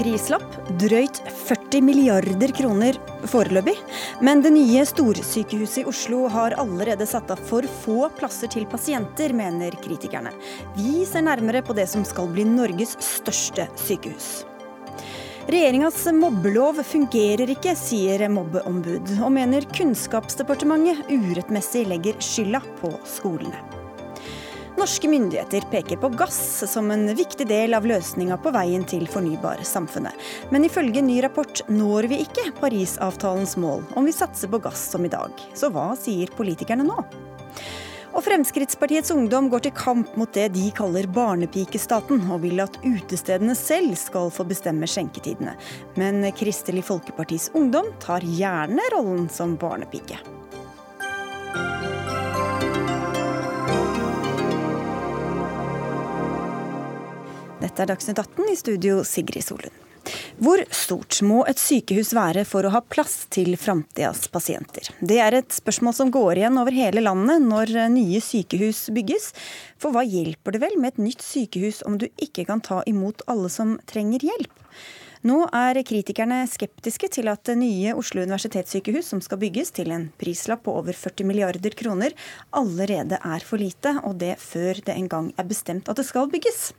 Prislapp drøyt 40 milliarder kroner foreløpig. Men det nye storsykehuset i Oslo har allerede satt av for få plasser til pasienter, mener kritikerne. Vi ser nærmere på det som skal bli Norges største sykehus. Regjeringas mobbelov fungerer ikke, sier mobbeombud, og mener Kunnskapsdepartementet urettmessig legger skylda på skolene. Norske myndigheter peker på gass som en viktig del av løsninga på veien til fornybarsamfunnet. Men ifølge ny rapport når vi ikke Parisavtalens mål om vi satser på gass som i dag. Så hva sier politikerne nå? Og Fremskrittspartiets ungdom går til kamp mot det de kaller barnepikestaten, og vil at utestedene selv skal få bestemme skjenketidene. Men Kristelig Folkepartis ungdom tar gjerne rollen som barnepike. Dette er Dagsnytt 18 i studio Sigrid Solund. Hvor stort må et sykehus være for å ha plass til framtidas pasienter? Det er et spørsmål som går igjen over hele landet når nye sykehus bygges. For hva hjelper det vel med et nytt sykehus om du ikke kan ta imot alle som trenger hjelp? Nå er kritikerne skeptiske til at det nye Oslo universitetssykehus, som skal bygges til en prislapp på over 40 milliarder kroner, allerede er for lite, og det før det en gang er bestemt at det skal bygges.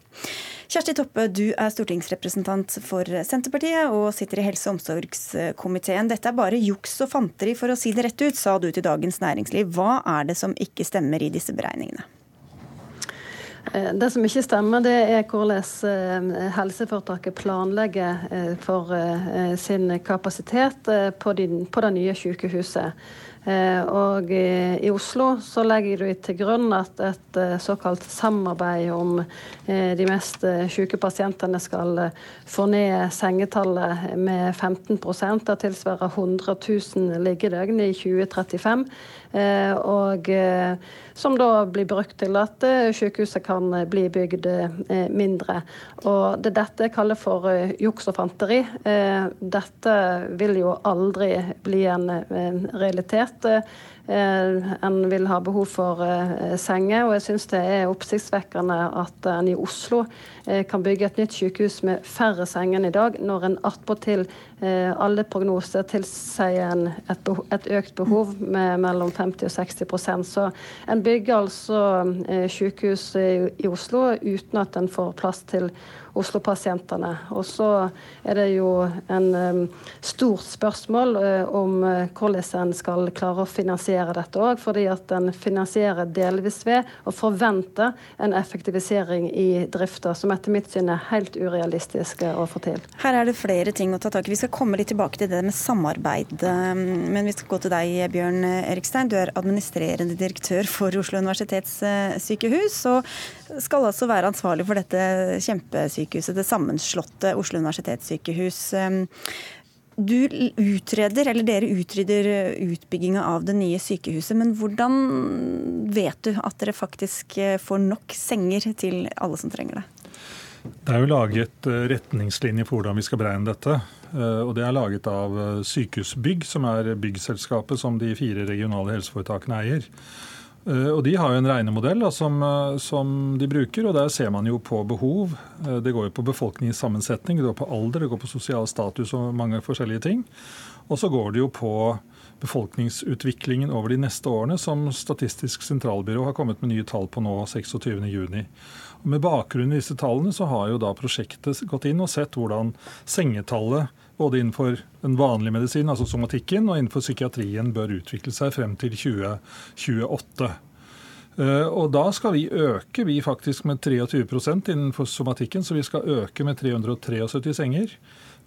Kjersti Toppe, du er stortingsrepresentant for Senterpartiet og sitter i helse- og omsorgskomiteen. Dette er bare juks og fanteri, for å si det rett ut, sa du til Dagens Næringsliv. Hva er det som ikke stemmer i disse beregningene? Eh, det som ikke stemmer, det er hvordan eh, helseforetaket planlegger eh, for sin kapasitet på, det nye sykehuset. Og i Oslo så legger du til grunn at et såkalt samarbeid om de mest syke pasientene skal få ned sengetallet med 15 Det tilsvarer 100 000 liggedøgn i 2035. Og som da blir brukt til at eh, sykehuset kan eh, bli bygd eh, mindre. Og Det dette jeg kaller for juks og fanteri. Dette vil jo aldri bli en realitet. En vil ha behov for senger, og jeg syns det er oppsiktsvekkende at en i Oslo kan bygge et nytt sykehus med færre senger enn i dag, når en attpåtil alle prognoser tilsier et, et, økt behov med mellom 50 og 60% Så en bygger altså eh, sykehus i Oslo uten at en får plass til Oslo-pasientene. Og så er det jo en stort spørsmål uh, om uh, hvordan en skal klare å finansiere dette òg. Fordi at en finansierer delvis ved å forvente en effektivisering i drifta, som etter mitt syn er helt urealistisk å få til. Her er det flere ting å ta tak i. Vi skal komme litt tilbake til det med samarbeid. Men vi skal gå til deg, Bjørn Erikstein. Du er administrerende direktør for Oslo universitetssykehus. Og skal altså være ansvarlig for dette kjempesykehuset det sammenslåtte Oslo universitetssykehus. Du utreder, eller dere utreder utbygginga av det nye sykehuset. Men hvordan vet du at dere faktisk eh, får nok senger til alle som trenger det? Det er jo laget eh, retningslinjer for hvordan vi skal beregne dette. Eh, og Det er laget av Sykehusbygg, som er byggselskapet som de fire regionale helseforetakene eier. Eh, og De har jo en regnemodell da, som, eh, som, de bruker, og der ser man jo på behov. Eh, det går jo på befolkningens sammensetning, det går på alder, det går på sosial status og mange forskjellige ting. Og så går det jo på befolkningsutviklingen over de neste årene, som Statistisk sentralbyrå har kommet med nye tall på nå 26.6. Med bakgrunn i disse tallene så har jo da prosjektet gått inn og sett hvordan sengetallet både innenfor den vanlige medisinen, altså somatikken, og innenfor psykiatrien bør utvikle seg frem til 2028. Eh, og da skal vi øke vi faktisk med 23% innenfor somatikken, så vi skal øke med 373 senger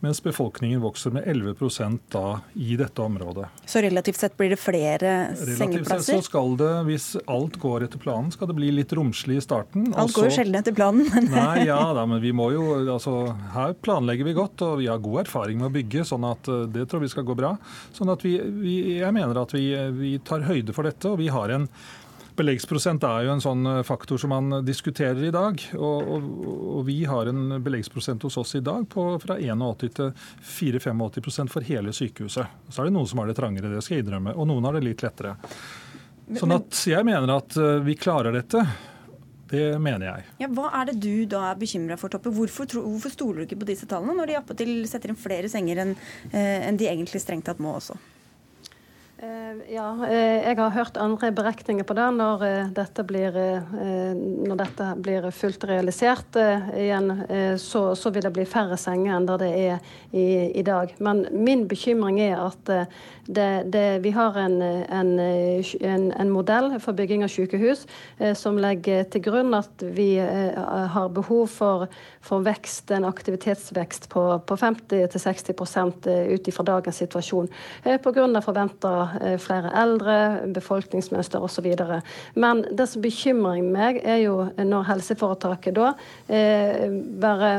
mens befolkningen vokser med 11% da i dette området. Så relativt sett blir det flere relativt sengeplasser? Sett så skal det, hvis alt går etter planen, skal det bli litt romslig i starten. Alt går jo sjelden etter planen. Men... Nei, ja da, men vi må jo, altså her planlegger vi godt, og vi har god erfaring med å bygge, sånn at eh, det tror vi skal gå bra. Sånn at vi, vi jeg mener at vi, vi tar høyde for dette, og vi har en Beleggsprosent er jo en sånn eh, faktor som man diskuterer i dag. Og, og, og vi har en beleggsprosent hos oss i dag på fra 81 til 84-85 for hele sykehuset. Så er det noen som har det trangere, det skal jeg innrømme. Og noen har det litt lettere. Sånn at jeg mener at eh, vi klarer dette. Det mener jeg. Ja, hva er det du da er bekymra for, Toppe? Hvorfor, hvorfor, stoler du ikke på disse tallene, når de appåtil setter inn flere senger enn eh, en de egentlig strengt tatt må også? Eh, ja, eh, jeg har hørt andre beregninger på det når eh, dette blir, når dette blir fullt realisert. Igjen, så, så, vil det bli færre senger enn det er i, i dag. Men min bekymring er at det, det, vi har en, en, en, en, modell for bygging av sykehus som legger til grunn at vi har behov for, for vekst, en aktivitetsvekst på, på 50-60 ut ifra dagens situasjon. Pga. forventa flere eldre, befolkningsmønster osv. Men det som bekymrer meg, er jo når helseforetaket da eh, bare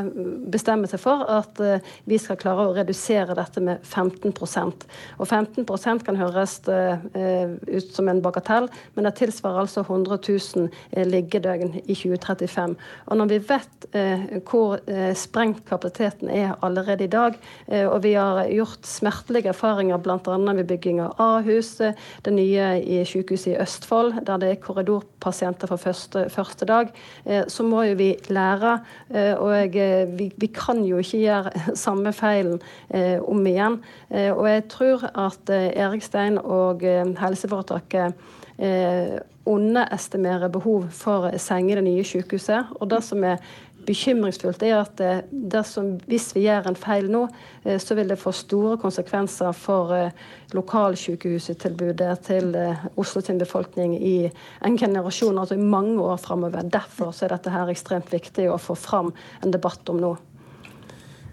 bestemmer seg for at eh, vi skal klare å redusere dette med 15% Og 15% kan høres eh, ut som en bagatell, men det tilsvarer altså 100 000 eh, liggedøgn i 2035. Og når vi vet eh, hvor sprengt kapasiteten er allerede i dag, og vi har gjort smertelige erfaringer bl.a. ved bygging av Ahus, det nye i sykehuset i Østfold, der det er korridorpasienter fra første, første dag, eh, så må jo vi lære. Eh, og eh, vi, vi kan jo ikke gjøre samme feilen om igjen. Og jeg tror at Erik Stein og helseforetaket underestimerer behov for senger i det nye sykehuset. Og det som er bekymringsfullt, er at eh, dersom, hvis vi gjør en feil nå, eh, så vil det få store konsekvenser for eh, lokalsykehustilbudet til Oslo sin befolkning i en generasjon, altså i mange år framover. Derfor er dette her ekstremt viktig å få fram en debatt om nå.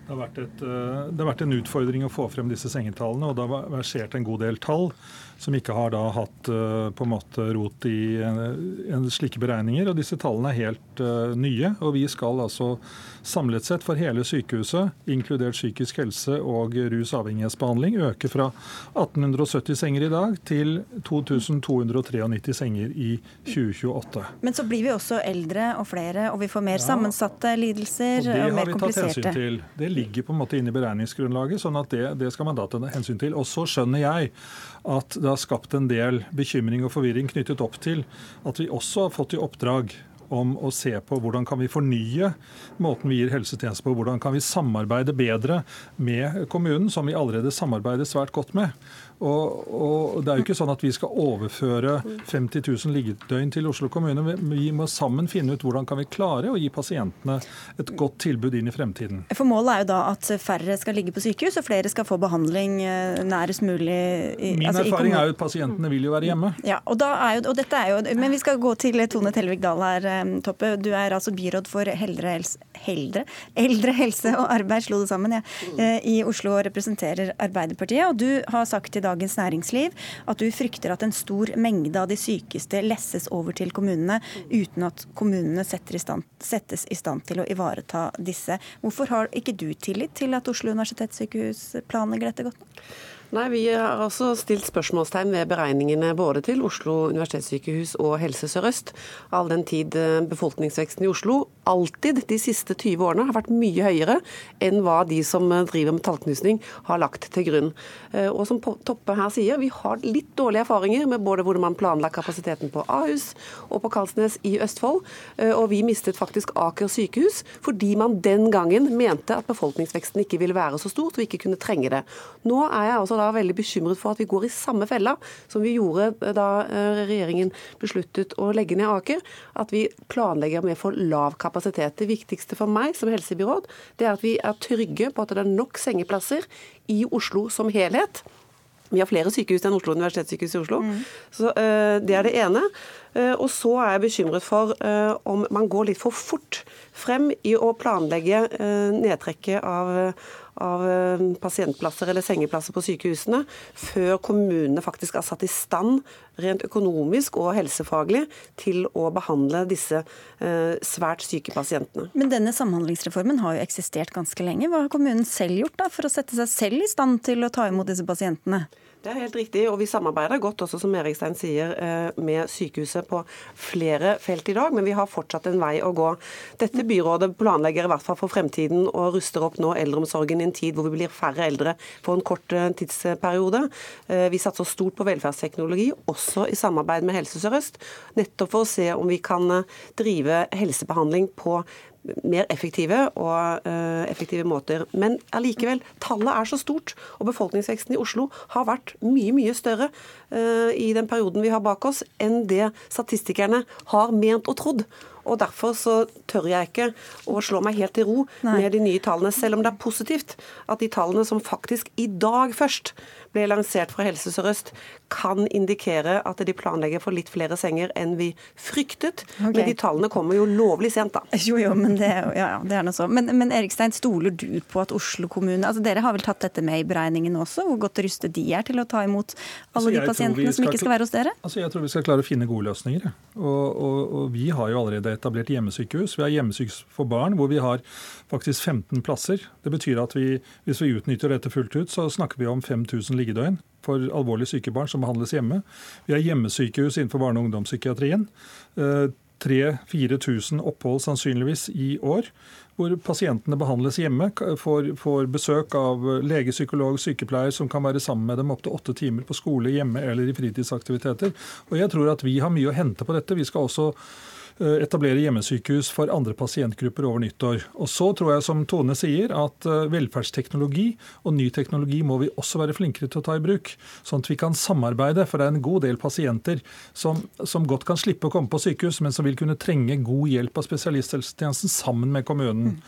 Det har, et, det har, vært en utfordring å få frem disse sengetallene, og det har versert en god del tall som ikke har da hatt på en måte rot i en, slike beregninger. og Disse tallene er helt uh, nye. og Vi skal altså samlet sett for hele sykehuset, inkludert psykisk helse og rus-avhengighetsbehandling, øke fra 1870 senger i dag til 2293 senger i 2028. Men så blir vi også eldre og flere, og vi får mer ja, sammensatte lidelser og, og mer kompliserte. Det har vi tatt hensyn til. Det ligger på en måte inne i beregningsgrunnlaget, sånn at det, det skal man da ta hensyn til. Og så skjønner jeg at det har skapt en del bekymring og forvirring knyttet opp til at vi også har fått i oppdrag om å se på hvordan kan vi fornye måten vi gir helsetjenester på. Hvordan kan vi samarbeide bedre med kommunen, som vi allerede samarbeider svært godt med. Og, og, Det er jo ikke sånn at vi skal overføre 50 000 liggedøgn til Oslo kommune. Vi må sammen finne ut hvordan kan vi klare å gi pasientene et godt tilbud inn i fremtiden. For Målet er jo da at færre skal ligge på sykehus og flere skal få behandling eh, nærest mulig. I, Min altså erfaring er jo at pasientene vil jo være hjemme. Ja, og, jo, og dette er jo, Men vi skal gå til Tone Telvik Dahl her, eh, Toppe. Du er altså byråd for Heldre helse, Heldre? Eldre helse og arbeid, slo det sammen, ja, eh, i Oslo og representerer Arbeiderpartiet. Og du har sagt i dag Dagens Næringsliv at du frykter at en stor mengde av de sykeste lesses over til kommunene uten at kommunene i stand, settes i stand til å ivareta disse. Hvorfor har ikke du tillit til at Oslo universitetssykehus planlegger dette godt nok? Nei, Vi har også stilt spørsmålstegn ved beregningene både til Oslo universitetssykehus og Helse Sør-Øst, all den tid eh, befolkningsveksten i Oslo alltid de siste 20 årene har vært mye høyere enn hva de som eh, driver med tallknusning har lagt til grunn. Eh, og som Toppe her sier, vi har litt dårlige erfaringer med både hvordan man planla kapasiteten på Ahus og på Kalsnes i Østfold, og vi mistet faktisk Aker sykehus fordi man den gangen mente at befolkningsveksten ikke ville være så stor, så vi ikke kunne trenge det. Nå er jeg altså da veldig bekymret for at vi går i samme fella som vi gjorde eh, da eh, regjeringen besluttet å legge ned Aker. At vi planlegger med for lav kapasitet. Det viktigste for meg som helsebyråd det er at vi er trygge på at det er nok sengeplasser i Oslo som helhet. Vi har flere sykehus enn Oslo universitetssykehus i Oslo. Mm. Så uh, Det er det ene. Uh, og så er jeg bekymret for uh, om man går litt for fort frem i å planlegge nedtrekket av av eh, pasientplasser eller sengeplasser på sykehusene før kommunene faktisk er satt i stand rent økonomisk og helsefaglig til å behandle disse eh, svært syke pasientene. Men denne samhandlingsreformen har jo eksistert ganske lenge. Hva har kommunen selv gjort da for å sette seg selv i stand til å ta imot disse pasientene? Det er helt riktig, og vi samarbeider godt også, som Erikstein sier, eh, med sykehuset på flere felt i dag, men vi har fortsatt en vei å gå. Dette byrådet planlegger i hvert fall for fremtiden og ruster opp nå eldreomsorgen i en tid hvor vi blir færre eldre for en kort eh, tidsperiode. Eh, vi satser stort på velferdsteknologi, også i samarbeid med Helse Sør-Øst, nettopp for å se om vi kan drive helsebehandling på mer effektive og uh, effektive måter. Men allikevel, tallet er så stort, og befolkningsveksten i Oslo har vært mye, mye større uh, i den perioden vi har bak oss, enn det statistikerne har ment og trodd. Og Derfor så tør jeg ikke å slå meg helt til ro Nei. med de nye tallene, selv om det er positivt at de tallene som faktisk i dag først ble lansert fra Helse Sør-Øst, kan indikere at de planlegger for litt flere senger enn vi fryktet. Okay. Men de tallene kommer jo lovlig sent, da. Jo, jo, men det, ja, det er noe så. Men, men Erikstein, stoler du på at Oslo kommune altså Dere har vel tatt dette med i beregningen også, hvor godt rustet de er til å ta imot alle altså, de pasientene som ikke skal være hos dere? Altså, Jeg tror vi skal klare å finne gode løsninger. Og, og, og vi har jo allerede etablert hjemmesykehus. Vi har hjemmesykehus for barn hvor vi har faktisk 15 plasser. Det betyr at vi, hvis vi utnytter dette fullt ut, så snakker vi om 5000 liggedøgn for alvorlig syke barn som behandles hjemme. Vi har hjemmesykehus innenfor barne- og ungdomspsykiatrien. 3000-4000 eh, opphold sannsynligvis i år, hvor pasientene behandles hjemme, får, får, besøk av lege, psykolog, sykepleier som kan være sammen med dem opptil åtte timer på skole, hjemme eller i fritidsaktiviteter. Og Jeg tror at vi har mye å hente på dette. Vi skal også etablere hjemmesykehus for andre pasientgrupper over nyttår. Og så tror jeg, som Tone sier, at eh, velferdsteknologi og ny teknologi må vi også være flinkere til å ta i bruk. Sånn at vi kan samarbeide. For det er en god del pasienter som, som godt kan slippe å komme på sykehus, men som vil kunne trenge god hjelp av spesialisthelsetjenesten sammen med kommunen.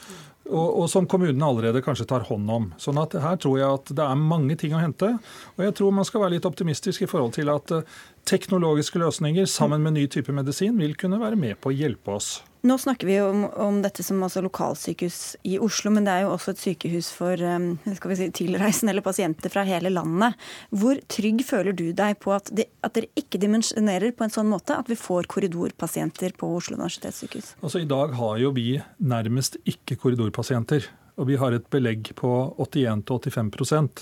Og, og, som kommunene allerede kanskje tar hånd om. Sånn at Her tror jeg at det er mange ting å hente. Og jeg tror man skal være litt optimistisk i forhold til at eh, teknologiske løsninger sammen med ny type medisin vil kunne være med på å hjelpe oss. Nå snakker vi om, om dette som altså lokalsykehus i Oslo, men det er jo også et sykehus for um, si, tilreisende eller pasienter fra hele landet. Hvor trygg føler du deg på at, de, at, dere ikke dimensjonerer på en sånn måte at vi får korridorpasienter på Oslo universitetssykehus? Altså I dag har jo vi nærmest ikke korridorpasienter. Og vi har et belegg på 81-85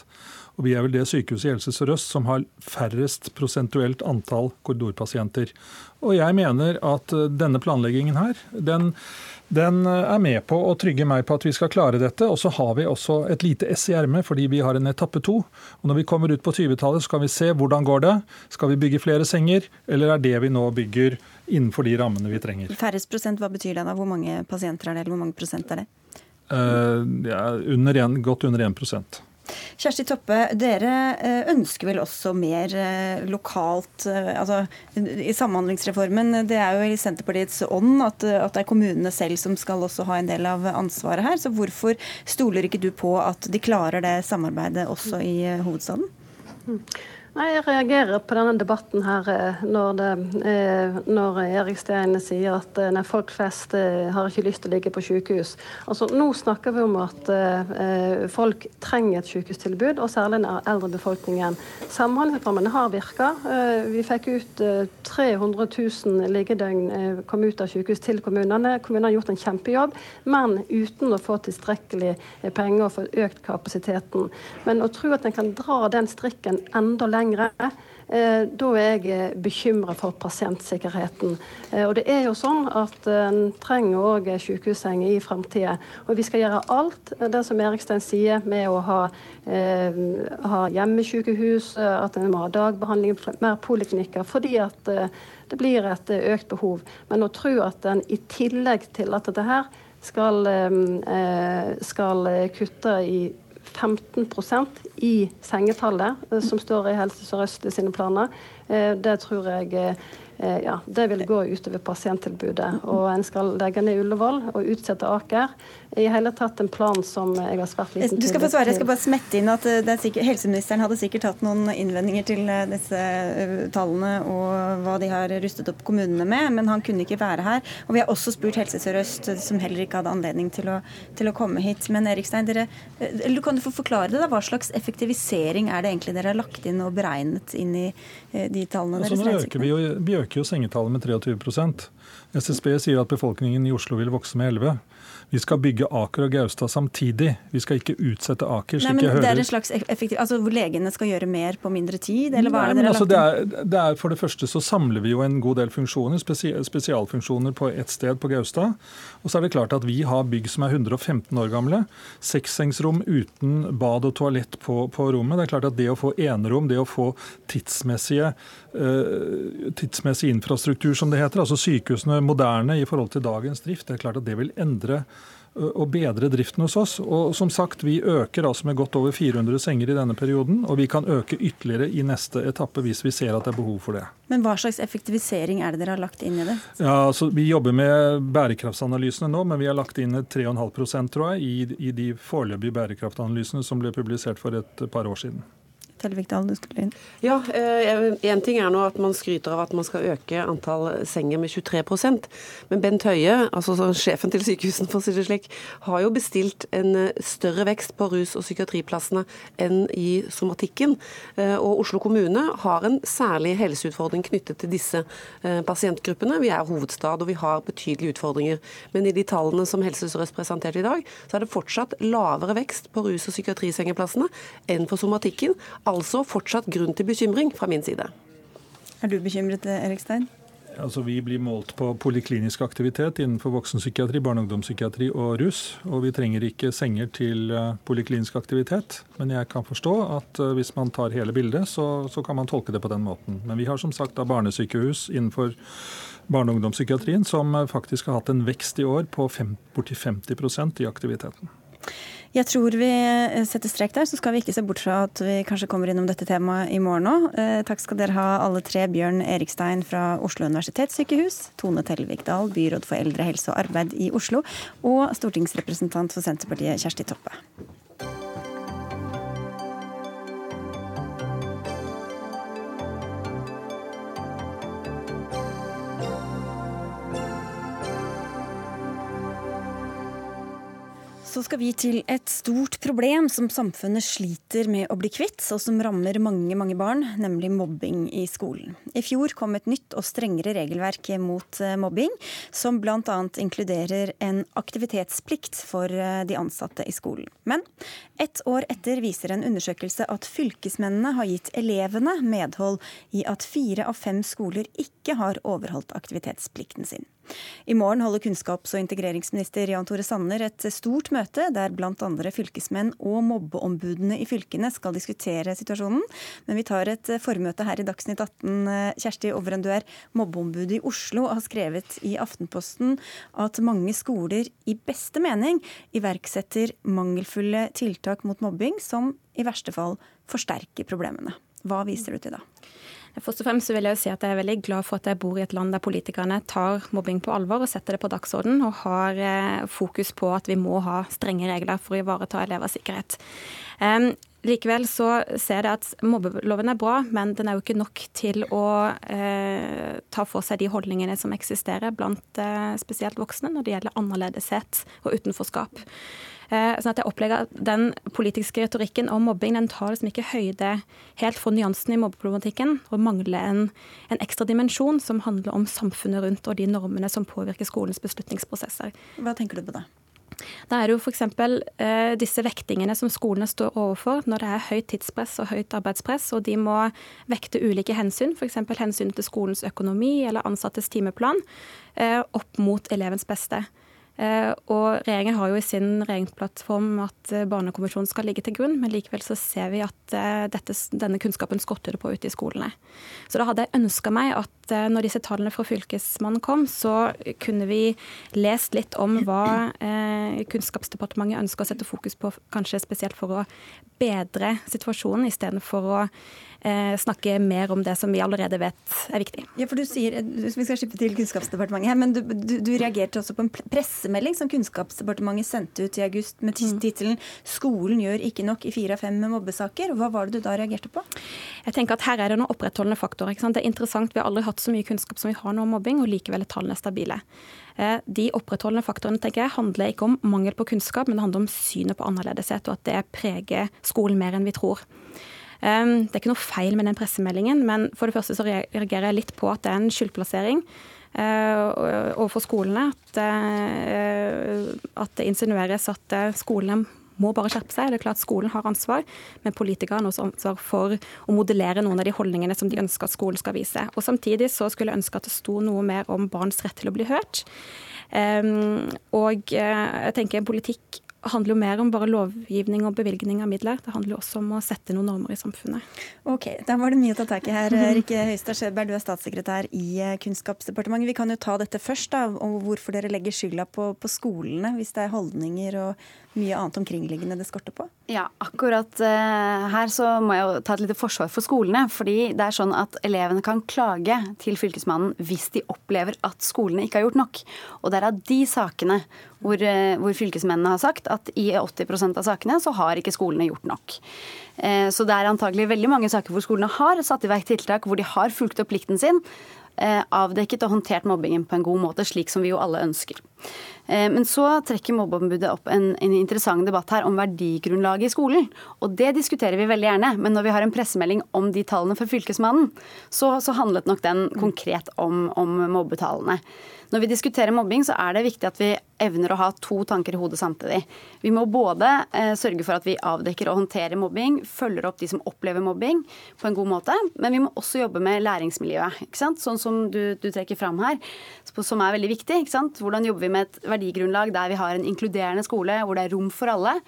og vi er vel det sykehuset i Helse Sør-Øst som har færrest prosentuelt antall korridorpasienter. Og jeg mener at eh, denne planleggingen her, den, den eh, er med på å trygge meg på at vi skal klare dette. Og så har vi også et lite ess i ermet fordi vi har en etappe to. Og når vi kommer ut på 20-tallet, så kan vi se hvordan går det. Skal vi bygge flere senger, eller er det vi nå bygger innenfor de rammene vi trenger? Færrest prosent, hva betyr det da? Hvor mange pasienter er det, eller hvor mange prosent er det? Uh, ja, under en, godt under 1 Kjersti Toppe, dere eh, ønsker vel også mer eh, lokalt eh, altså I Samhandlingsreformen, det er jo i Senterpartiets ånd at, at det er kommunene selv som skal også ha en del av ansvaret her. Så hvorfor stoler ikke du på at de klarer det samarbeidet også i hovedstaden? Mm. Nei, Jeg reagerer på denne debatten her eh, når, det, eh, når Erik Stein sier at eh, nei, folk flest har ikke lyst til å ligge på sykehus. Altså, Nå snakker vi om at eh, folk trenger et sykehustilbud, og særlig den eldre befolkningen. Samhandlingsreformen har virka. Vi fikk ut eh, 300 000 liggedøgn kom ut av sykehus til kommunene. Kommunene har gjort en kjempejobb, men uten å få tilstrekkelig penger og få økt kapasiteten. Men å tro at en kan dra den strikken enda lenger lenger, eh, da er jeg eh, bekymra for pasientsikkerheten. Eh, og det er jo sånn at en trenger òg sykehusseng i framtida. Og vi skal gjøre alt det som Erikstein sier med å ha, ha hjemmesykehus, at en må ha dagbehandling, mer poliklinikker. fordi at det blir et økt behov. Men å tro at en i tillegg til at dette her skal, skal kutte i 15% i sengetallet eh, som står i Helse Sør-Øst sine planer. Eh, det tror jeg eh, ja, det vil gå utover pasienttilbudet. Og en skal legge ned Ullevål og utsette Aker i hele tatt en plan som jeg har svært liten Du skal få svare. Jeg skal bare smette inn at eh, sikkert, helseministeren hadde sikkert hatt noen innvendinger til eh, disse eh, tallene og hva de har rustet opp kommunene med, men han kunne ikke være her. Og vi har også spurt Helse Sør-Øst, som heller ikke hadde anledning til å, til å komme hit. Men Erikstein, dere, kan du få forklare det da? Hva slags effektivisering er det egentlig dere har lagt inn og beregnet inn i de tallene altså, deres? Nå øker vi, jo, vi øker jo sengetallet med 23% SSB sier at befolkningen i Oslo vil vokse med 11 vi skal bygge Aker og Gaustad samtidig. Vi skal ikke utsette Aker. Nei, men det er en slags effektiv, altså Hvor legene skal gjøre mer på mindre tid? eller hva Nei, er det dere altså, har lagt? Det er, det er, for det første så samler vi jo en god del funksjoner, spesialfunksjoner på ett sted på Gaustad. Og så er det klart at vi har bygg som er 115 år gamle. Sekssengsrom uten bad og toalett på, på, rommet. Det er klart at det å få enerom, det å få tidsmessige, uh, tidsmessig infrastruktur, som det heter, altså sykehusene moderne i forhold til dagens drift, det er klart at det vil endre å bedre driften hos oss. Og som sagt, Vi øker altså med godt over 400 senger i denne perioden, og vi kan øke ytterligere i neste etappe hvis vi ser at det er behov for det. Men hva slags effektivisering er det dere har lagt inn i det? Ja, altså, Vi jobber med bærekraftsanalysene nå, men vi har lagt inn 3,5% tror jeg, i, i de foreløpige bærekraftanalysene som ble publisert for et par år siden. Tellevik du skulle inn. Ja, Én eh, ting er nå at man skryter av at man skal øke antall senger med 23% Men Bent Høie, altså sjefen til sykehusene, for å si det slik, har jo bestilt en eh, større vekst på rus- og psykiatriplassene enn i somatikken. Eh, og Oslo kommune har en særlig helseutfordring knyttet til disse pasientgruppene. Vi er hovedstad og vi har betydelige utfordringer. Men i de tallene som Helse Sør-Øst presenterte i dag, så er det fortsatt lavere vekst på rus- og psykiatrisengeplassene enn for somatikken. Altså fortsatt grunn til bekymring fra min side. Er du bekymret, Erik Stein? Altså, vi blir målt på poliklinisk aktivitet innenfor voksenpsykiatri, barne- og ungdomspsykiatri og rus. Og vi trenger ikke senger til eh, poliklinisk aktivitet. Men jeg kan forstå at eh, hvis man tar hele bildet, så, så kan man tolke det på den måten. Men vi har som sagt da barnesykehus innenfor barne- og ungdomspsykiatrien som eh, faktisk har hatt en vekst i år på borti 50% i aktiviteten. Jeg tror vi eh, setter strek der, så skal vi ikke se bort fra at vi kanskje kommer innom dette temaet i morgen òg. Eh, takk skal dere ha alle tre. Bjørn Erikstein fra Oslo universitetssykehus, Tone Tellevik Dahl, byråd for eldre, helse og arbeid i Oslo, og stortingsrepresentant for Senterpartiet Kjersti Toppe. Så skal vi til et stort problem som samfunnet sliter med å bli kvitt, og som rammer mange mange barn, nemlig mobbing i skolen. I fjor kom et nytt og strengere regelverk mot eh, mobbing, som bl.a. inkluderer en aktivitetsplikt for eh, de ansatte i skolen. Men ett år etter viser en undersøkelse at fylkesmennene har gitt elevene medhold i at fire av fem skoler ikke har overholdt aktivitetsplikten sin. I morgen holder kunnskaps- og integreringsminister Jan Tore Sanner et stort møte der bl.a. fylkesmenn og mobbeombudene i fylkene skal diskutere situasjonen. Men vi tar et formøte her i Dagsnytt 18. Kjersti Overen, du er mobbeombud i Oslo og har skrevet i Aftenposten at mange skoler i beste mening iverksetter mangelfulle tiltak mot mobbing som i verste fall forsterker problemene. Hva viser du til da? Først og fremst vil jeg si at jeg er veldig glad for at jeg bor i et land der politikerne tar mobbing på alvor og setter det på dagsorden, og har eh, fokus på at vi må ha strenge regler for å ivareta elevers sikkerhet. Likevel så ser jeg at mobbeloven er bra, men den er jo ikke nok til å eh, ta for seg de holdningene som eksisterer blant eh, spesielt voksne når det gjelder annerledeshet og utenforskap. Eh, sånn at jeg opplever at Den politiske retorikken om mobbing den tar liksom ikke høyde helt for nyansene i mobbeproblematikken, og mangler en, en, ekstra dimensjon som handler om samfunnet rundt og de normene som påvirker skolens beslutningsprosesser. Hva tenker du på det? Da er det jo f.eks. Eh, disse vektingene som skolene står overfor når det er høyt tidspress og høyt arbeidspress, og de må vekte ulike hensyn, f.eks. hensyn til skolens økonomi eller ansattes timeplan, eh, opp mot elevens beste. Eh, og Regjeringen har jo i sin regjeringsplattform at eh, Barnekonvensjonen skal ligge til grunn, men likevel så ser vi at eh, dette, denne kunnskapen skorter det på ute i skolene. Så da hadde jeg ønska meg at når disse tallene fra Fylkesmannen kom, så kunne vi lest litt om hva Kunnskapsdepartementet ønsker å sette fokus på, kanskje spesielt for å bedre situasjonen, istedenfor å snakke mer om det som vi allerede vet er viktig. Ja, for du sier, Vi skal slippe til Kunnskapsdepartementet her, men du, du, du, reagerte også på en pressemelding som Kunnskapsdepartementet sendte ut i august med mm. tittelen 'Skolen gjør ikke nok i fire av fem mobbesaker'. Hva var det du da reagerte på? Jeg tenker at Her er det noen opprettholdende faktorer. Det er interessant, Vi har aldri hatt så mye kunnskap som vi har nå om mobbing, og likevel er tallene stabile. Eh, de opprettholdende faktorene tenker jeg, handler ikke om mangel på kunnskap, men det handler om synet på annerledeshet, og at det preger skolen mer enn vi tror. Det er ikke noe feil med den pressemeldingen, men for det første så reagerer jeg litt på at det er en skyldplassering overfor skolene. At, at det insinueres at skolene må bare skjerpe seg. Det er klart Skolen har ansvar, men politikerne har også ansvar for å modellere noen av de holdningene som de ønsker at skolen skal vise. Og Samtidig så skulle jeg ønske at det sto noe mer om barns rett til å bli hørt. Um, og jeg tenker politikk handler jo mer om bare lovgivning og bevilgning av midler. Det handler jo også om å sette noen normer i samfunnet. Ok, Da var det mye å ta tak i her. Rikke Høistad Skjøberg, du er statssekretær i eh, Kunnskapsdepartementet. Vi kan jo ta dette først, da, og hvorfor dere legger skylda på, på skolene, hvis det er holdninger og mye annet omkringliggende det skorter på? Ja, akkurat uh, her så må jeg jo ta et lite forsvar for skolene. Fordi det er sånn at elevene kan klage til Fylkesmannen hvis de opplever at skolene ikke har gjort nok. Og det er av de sakene hvor, uh, hvor fylkesmennene har sagt at i 80% av sakene så har ikke skolene gjort nok. Uh, så det er antagelig veldig mange saker hvor skolene har satt i verk tiltak, hvor de har fulgt opp plikten sin. Avdekket og håndtert mobbingen på en god måte, slik som vi jo alle ønsker. Eh, men så trekker mobbeombudet opp en, en, interessant debatt her om verdigrunnlaget i skolen. Og det diskuterer vi veldig gjerne, men når vi har en pressemelding om de tallene fra Fylkesmannen, så, så handlet nok den konkret om, om mobbetallene. Når vi diskuterer mobbing, så er det viktig at vi evner å ha to tanker i hodet samtidig. Vi må både eh, sørge for at vi avdekker og håndterer mobbing, følger opp de som opplever mobbing på en god måte, men vi må også jobbe med læringsmiljøet. ikke sant? Sånn som du, du trekker fram her, som er veldig viktig. ikke sant? Hvordan jobber vi med et verdigrunnlag der vi har en inkluderende skole, hvor det er rom for alle?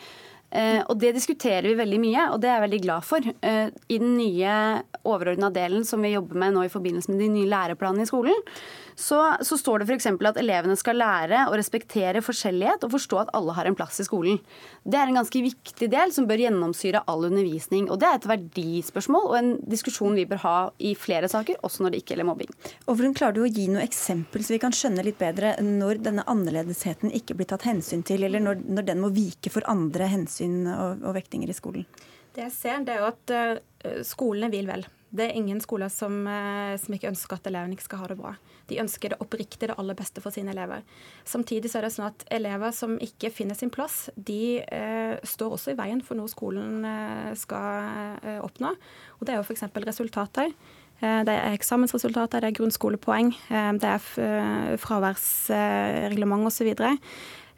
Eh, og det diskuterer vi veldig mye, og det er jeg veldig glad for. Eh, I den nye overordna delen som vi jobber med nå i forbindelse med de nye læreplanene i skolen, så, så står det f.eks. at elevene skal lære å respektere forskjellighet og forstå at alle har en plass i skolen. Det er en ganske viktig del som bør gjennomsyre all undervisning. Og det er et verdispørsmål og en diskusjon vi bør ha i flere saker, også når det ikke gjelder mobbing. Og hvordan Klarer du å gi noe eksempel så vi kan skjønne litt bedre når denne annerledesheten ikke blir tatt hensyn til, eller når, når den må vike for andre hensyn og, og vektinger i skolen? Det jeg ser, det er jo at uh, skolene vil vel. Det er ingen skoler som, uh, som ikke ønsker at elevene ikke skal ha det bra. De ønsker det oppriktig det aller beste for sine elever. Samtidig så er det sånn at elever som ikke finner sin plass, de eh, står også i veien for noe skolen eh, skal eh, oppnå. Og det er jo f.eks. resultater. Eh, det er eksamensresultater, det er grunnskolepoeng, eh, det er eh, fraværsreglement osv.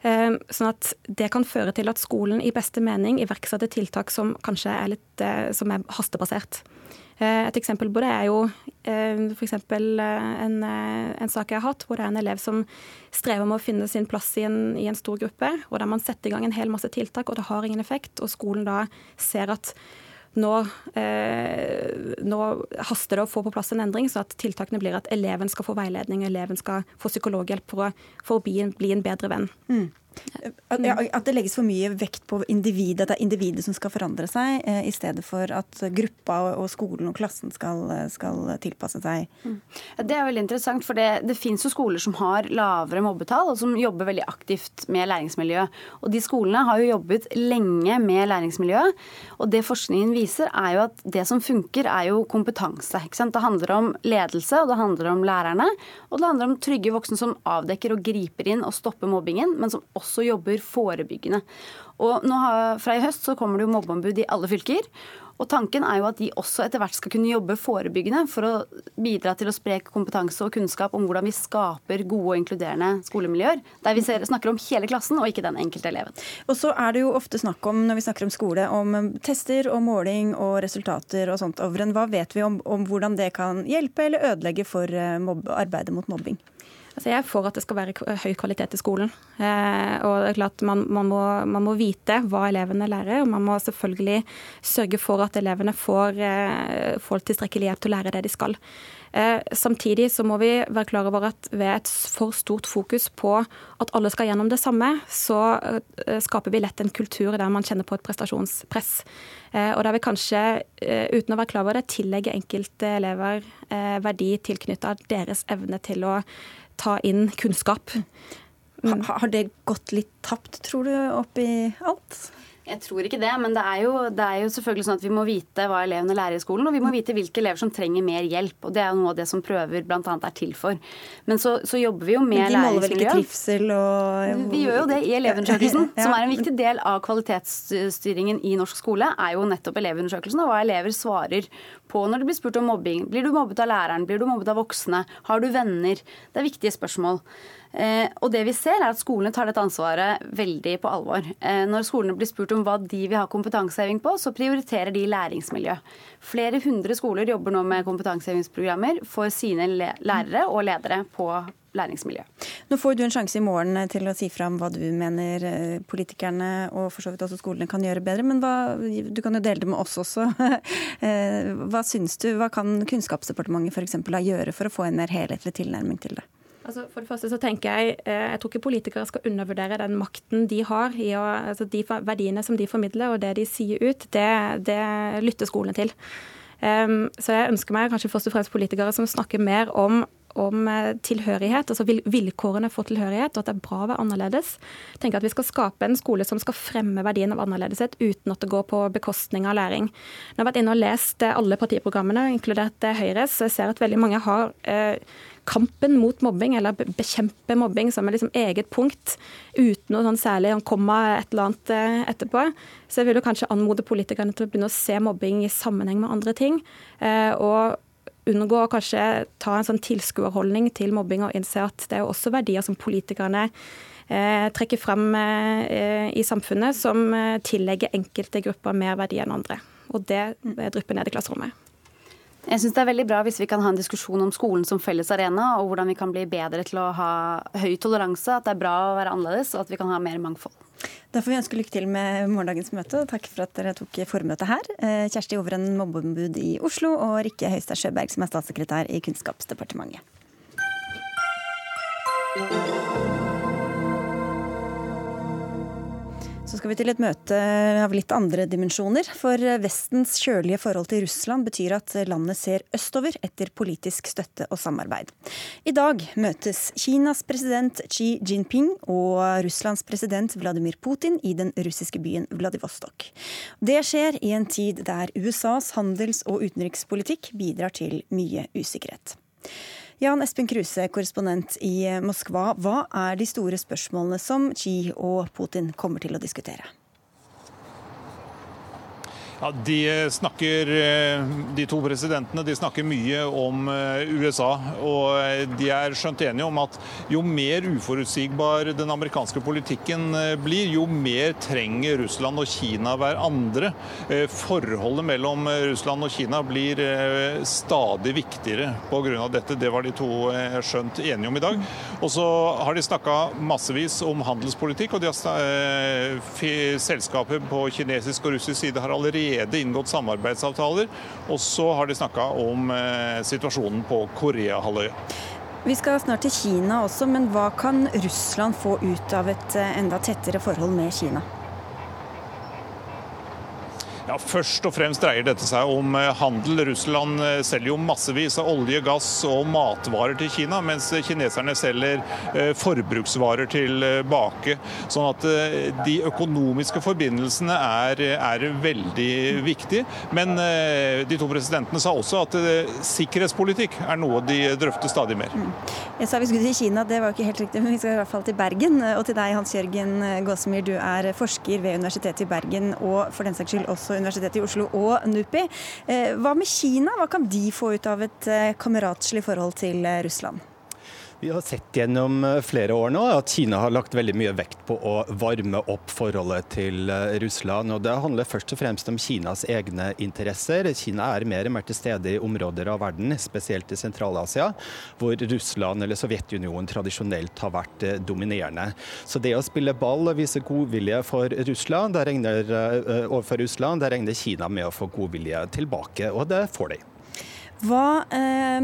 Sånn at det kan føre til at skolen i beste mening iverksetter tiltak som kanskje er litt som er hastebasert. Eh, et eksempel på det er jo eh, f.eks. Eh, en, en sak jeg har hatt, hvor det er en elev som strever med å finne sin plass i en, i en stor gruppe, og der man setter i gang en hel masse tiltak, og det har ingen effekt, og skolen da ser at nå, eh, nå, haster det å få på plass en endring, så at tiltakene blir at eleven skal få veiledning, eleven skal få psykologhjelp for å, for å bli, en, bli, en, bedre venn. Mm. At, det legges for mye vekt på individet, at det er individet som skal forandre seg, eh, i stedet for at gruppa og skolen og klassen skal, skal tilpasse seg. Mm. Det er veldig interessant, for det, det fins jo skoler som har lavere mobbetall, og som jobber veldig aktivt med læringsmiljø. Og de skolene har jo jobbet lenge med læringsmiljø, Og det forskningen viser, er jo at det som funker, er jo kompetanse. Det handler om ledelse, og det handler om lærerne. Og det handler om trygge voksne som avdekker og griper inn og stopper mobbingen, men som også også jobber forebyggende. Og har, Fra i høst så kommer det jo mobbeombud i alle fylker. Og Tanken er jo at de også etter hvert skal kunne jobbe forebyggende for å bidra til å spre kompetanse og kunnskap om hvordan vi skaper gode og inkluderende skolemiljøer. Der vi ser, snakker om hele klassen og ikke den enkelte eleven. Og så er det jo ofte snakk om når vi snakker om skole, om tester og måling og resultater og sånt. Hva vet vi om, om hvordan det kan hjelpe eller ødelegge for eh, arbeidet mot mobbing? Altså jeg er for at det skal være høy kvalitet i skolen. Eh, og det er klart man, man, må, man, må, vite hva elevene lærer, og man må selvfølgelig sørge for at elevene får, eh, får tilstrekkelig hjelp til å lære det de skal. Eh, samtidig så må vi være klar over at ved et for stort fokus på at alle skal gjennom det samme, så eh, skaper vi lett en kultur der man kjenner på et prestasjonspress. Eh, og der vi kanskje, uten å være klar over det, tillegger enkelte elever verdi tilknytta deres evne til å ta inn kunnskap. Har det gått litt tapt, tror du, oppi alt? Jeg tror ikke det, men det er, jo, det er, jo, selvfølgelig sånn at vi må vite hva elevene lærer i skolen, og vi må vite hvilke elever som trenger mer hjelp. og Det er jo noe av det som prøver bl.a. er til for. Men så, så, jobber vi jo med læringsmiljø. De måler vel ikke trivsel og Vi gjør jo det i Elevundersøkelsen, ja. som er en viktig del av kvalitetsstyringen i norsk skole, er jo nettopp Elevundersøkelsen og hva elever svarer på når det blir spurt om mobbing. Blir du mobbet av læreren? Blir du mobbet av voksne? Har du venner? Det er viktige spørsmål. Eh, og det vi ser er at Skolene tar dette ansvaret veldig på alvor. Eh, når skolene blir spurt om hva de vil ha kompetanseheving på, så prioriterer de læringsmiljø. Flere hundre skoler jobber nå med kompetansehevingsprogrammer for sine lærere og ledere på læringsmiljø. Nå får du en sjanse i morgen til å si fram hva du mener eh, politikerne og for så vidt også skolene kan gjøre bedre, men hva, du kan jo dele det med oss også. hva syns du, hva kan Kunnskapsdepartementet f.eks. gjøre for å få en mer helhetlig tilnærming til det? Altså for det første så tenker Jeg eh, jeg tror ikke politikere skal undervurdere den makten de har i å, altså de verdiene som de formidler og det de sier ut. Det, det lytter skolene til. Um, så jeg ønsker meg kanskje først og fremst politikere som snakker mer om om eh, tilhørighet, altså vilkårene for tilhørighet, og at det er bra å være annerledes. Jeg tenker at Vi skal skape en skole som skal fremme verdien av annerledeshet, uten at det går på bekostning av læring. Når jeg har vært inne og lest eh, alle partiprogrammene, inkludert Høyres, så jeg ser at veldig mange har eh, kampen mot mobbing, eller bekjempe mobbing, som er liksom eget punkt, uten noe sånn særlig komma et eller annet eh, etterpå. Så jeg vil jo kanskje anmode politikerne til å begynne å se mobbing i sammenheng med andre ting. Eh, og unngå å kanskje ta en sånn tilskuerholdning til mobbing og innse at det er også verdier som politikerne eh, trekker frem i samfunnet, som tillegger enkelte grupper mer verdi enn andre. Og det drypper ned i klasserommet. Jeg syns det er veldig bra hvis vi kan ha en diskusjon om skolen som felles arena, og hvordan vi kan bli bedre til å ha høy toleranse, at det er bra å være annerledes, og at vi kan ha mer mangfold. Da får vi ønske lykke til med morgendagens møte, og takk for at dere tok formøtet her. Eh, Kjersti Overen, mobbeombud i Oslo, og Rikke Høistad Sjøberg, som er statssekretær i Kunnskapsdepartementet. Så skal vi til et møte av litt andre dimensjoner. For Vestens kjølige forhold til Russland betyr at landet ser østover etter politisk støtte og samarbeid. I dag møtes Kinas president Xi Jinping og Russlands president Vladimir Putin i den russiske byen Vladivostok. Det skjer i en tid der USAs handels- og utenrikspolitikk bidrar til mye usikkerhet. Jan Espen Kruse, korrespondent i Moskva. Hva er de store spørsmålene som Xi og Putin kommer til å diskutere? Ja, de snakker, eh, de to presidentene de snakker mye om eh, USA. Og eh, de er skjønt enige om at jo mer uforutsigbar den amerikanske politikken blir, jo mer trenger Russland og Kina hverandre. Forholdet mellom Russland og Kina blir stadig viktigere pga. dette. Det var de to skjønt enige om i dag. Og så har de snakka massevis om handelspolitikk, og de har, selskapet på kinesisk og russisk side har allerede allerede inngått samarbeidsavtaler. Og så har de snakka om eh, situasjonen på Koreahalvøya. Vi skal snart til Kina også, men hva kan Russland få ut av et eh, enda tettere forhold med Kina? Ja, Først og fremst dreier dette seg om eh, handel. Russland eh, selger jo massevis av olje, gass og matvarer til Kina, mens kineserne selger eh, forbruksvarer tilbake. Sånn at de økonomiske forbindelsene er, er veldig viktige. Men de to presidentene sa også at sikkerhetspolitikk er noe de drøfter stadig mer. Mm. Jeg sa vi skulle til Kina, det var ikke helt riktig, men vi skal i hvert fall til Bergen. Og til deg, Hans Jørgen Gåsemyr, du er forsker ved Universitetet i Bergen, og for den saks skyld også Universitetet i Oslo og NUPI. Eh, hva med Kina? Hva kan de få ut av et eh, kameratslig forhold til eh, Russland? Vi har sett gjennom eh, flere år nå at Kina har lagt veldig mye vekt på å varme opp forholdet til eh, Russland. og Det handler først og fremst om Kinas egne interesser. Kina er mer og mer til stede i områder av verden, spesielt i Sentral-Asia, hvor Russland eller Sovjetunionen tradisjonelt har vært eh, dominerende. Så det å spille ball og vise godvilje for Russland, der regner, overfor Russland, der regner Kina med å få godvilje tilbake, og det får de. Hva, eh,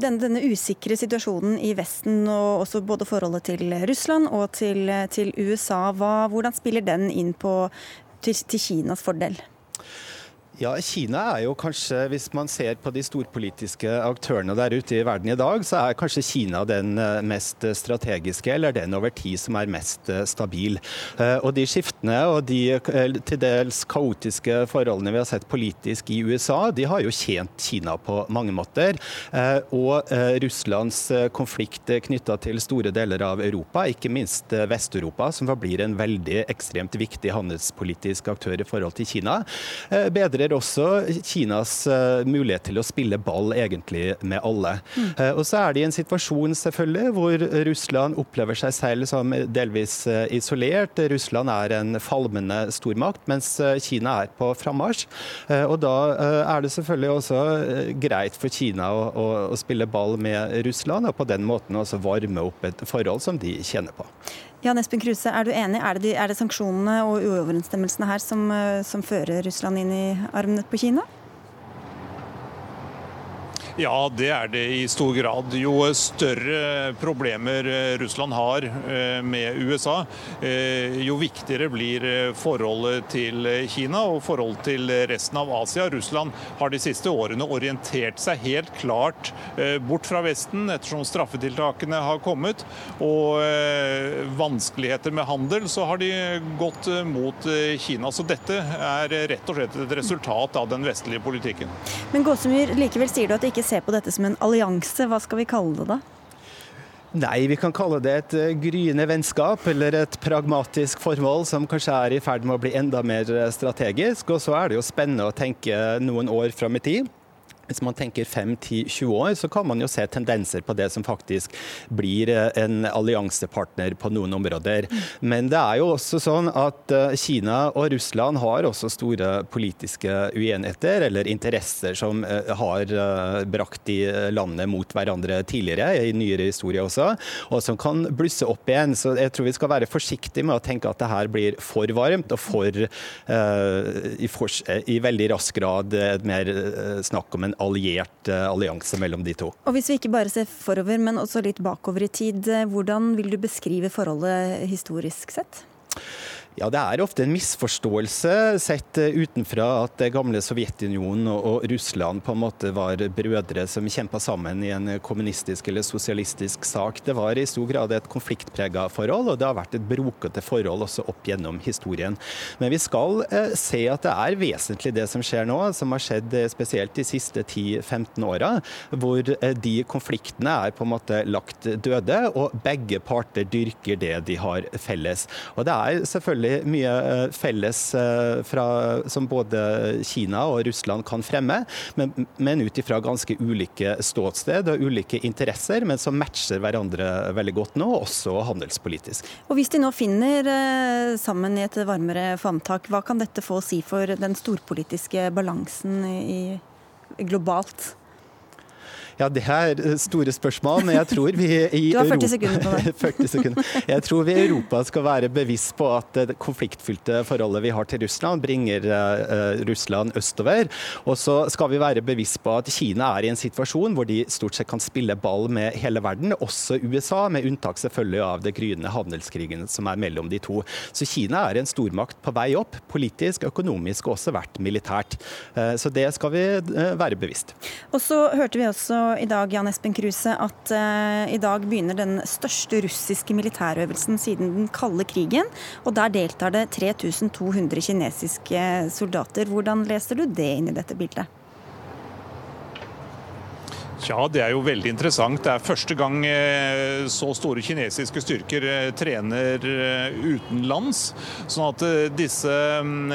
denne, denne, usikre situasjonen i Vesten, og også både forholdet til Russland og til, til USA, hva, hvordan spiller den inn på, til, til Kinas fordel? Ja, Kina er jo kanskje, hvis man ser på de storpolitiske aktørene der ute i verden i dag, så er kanskje Kina den eh, mest strategiske, eller den over tid som er mest eh, stabil. Eh, og de skiftene og de til dels kaotiske forholdene vi har sett politisk i USA, de har jo tjent Kina på mange måter. Og Russlands konflikt knytta til store deler av Europa, ikke minst Vest-Europa, som forblir en veldig ekstremt viktig handelspolitisk aktør i forhold til Kina, bedrer gjelder også Kinas uh, mulighet til å spille ball egentlig med alle. Mm. Uh, og så er det i en situasjon selvfølgelig hvor Russland opplever seg selv som delvis uh, isolert. Russland er en falmende stormakt, mens Kina er på frammarsj. og da er det selvfølgelig også greit for Kina å, å, å spille ball med Russland, og på den måten også varme opp et forhold som de kjenner på. Jan Espen Kruse, er du enig? Er det, de, er det sanksjonene og uoverensstemmelsene her som, eh, som fører Russland inn i armene på Kina? Ja, det er det i stor grad. Jo større problemer eh, Russland har eh, med USA, eh, jo viktigere blir forholdet til Kina og forholdet til resten av Asia. Russland har de siste årene orientert seg helt klart bort fra Vesten, ettersom straffetiltakene har kommet. Og vanskeligheter med handel, så har de gått mot Kina. Så dette er rett og slett et resultat av den vestlige politikken. Men Gåsemyr, likevel sier du at det ikke ser på dette som en allianse. Hva skal vi kalle det da? Nei, vi kan kalle det et eh, gryende vennskap, eller et pragmatisk formål som kanskje er i ferd med å bli enda mer eh, strategisk. Og så er det jo spennende å tenke noen år fram i tid. Hvis man tenker 5-10-20 år, så kan man jo se tendenser på det som faktisk blir eh, en alliansepartner på noen områder. Men det er jo også sånn at eh, Kina og Russland har også store politiske uenigheter, eller interesser som eh, har brakt de landene mot hverandre tidligere, i nyere historie også, og som kan blusse opp igjen. Så jeg tror vi skal være forsiktige med å tenke at det her blir for varmt og for, uh, i, for i, veldig rask grad mer snakk om en alliert eh, allianse mellom de to. Og Hvis vi ikke bare ser forover, men også litt bakover i tid, eh, hvordan vil du beskrive forholdet historisk sett? Ja, Det er ofte en misforståelse sett eh, utenfra at det gamle Sovjetunionen og Russland på en måte var brødre som kjempa sammen i en kommunistisk eller sosialistisk sak. Det var i stor grad et konfliktprega forhold, og det har vært et brokete forhold også opp gjennom historien. Men vi skal eh, se at det er vesentlig det som skjer nå, som har skjedd eh, spesielt de siste 10-15 åra, hvor eh, de konfliktene er på en måte lagt døde, og begge parter dyrker det de har felles. Og det er selvfølgelig selvfølgelig mye eh, felles eh, fra, som både Kina og Russland kan fremme, men, men ut ifra ganske ulike ståsted og ulike interesser, men som matcher hverandre veldig godt nå, også handelspolitisk. Og Hvis de nå finner eh, sammen i et varmere favntak, hva kan dette få å si for den storpolitiske balansen i, globalt? Ja, det er store spørsmål, men jeg tror vi i Du har 40 sekunder på det. 40 sekunder. Jeg tror vi i Europa skal være bevisst på at det konfliktfylte forholdet vi har til Russland, bringer uh, Russland østover. Og så skal vi være bevisst på at Kina er i en situasjon hvor de stort sett kan spille ball med hele verden, også USA, med unntak selvfølgelig av det gryende handelskrigen som er mellom de to. Så Kina er en stormakt på vei opp, politisk, økonomisk og også vært militært. Uh, så det skal vi være bevisst. Og så hørte vi også i dag Jan Espen Kruse, at uh, i dag begynner den største russiske militærøvelsen siden den kalde krigen. Og der deltar det 3200 kinesiske soldater. Hvordan leser du det inn i dette bildet? Ja, det er jo veldig interessant. Det er første gang eh, så store kinesiske styrker eh, trener eh, utenlands. Sånn at disse mm,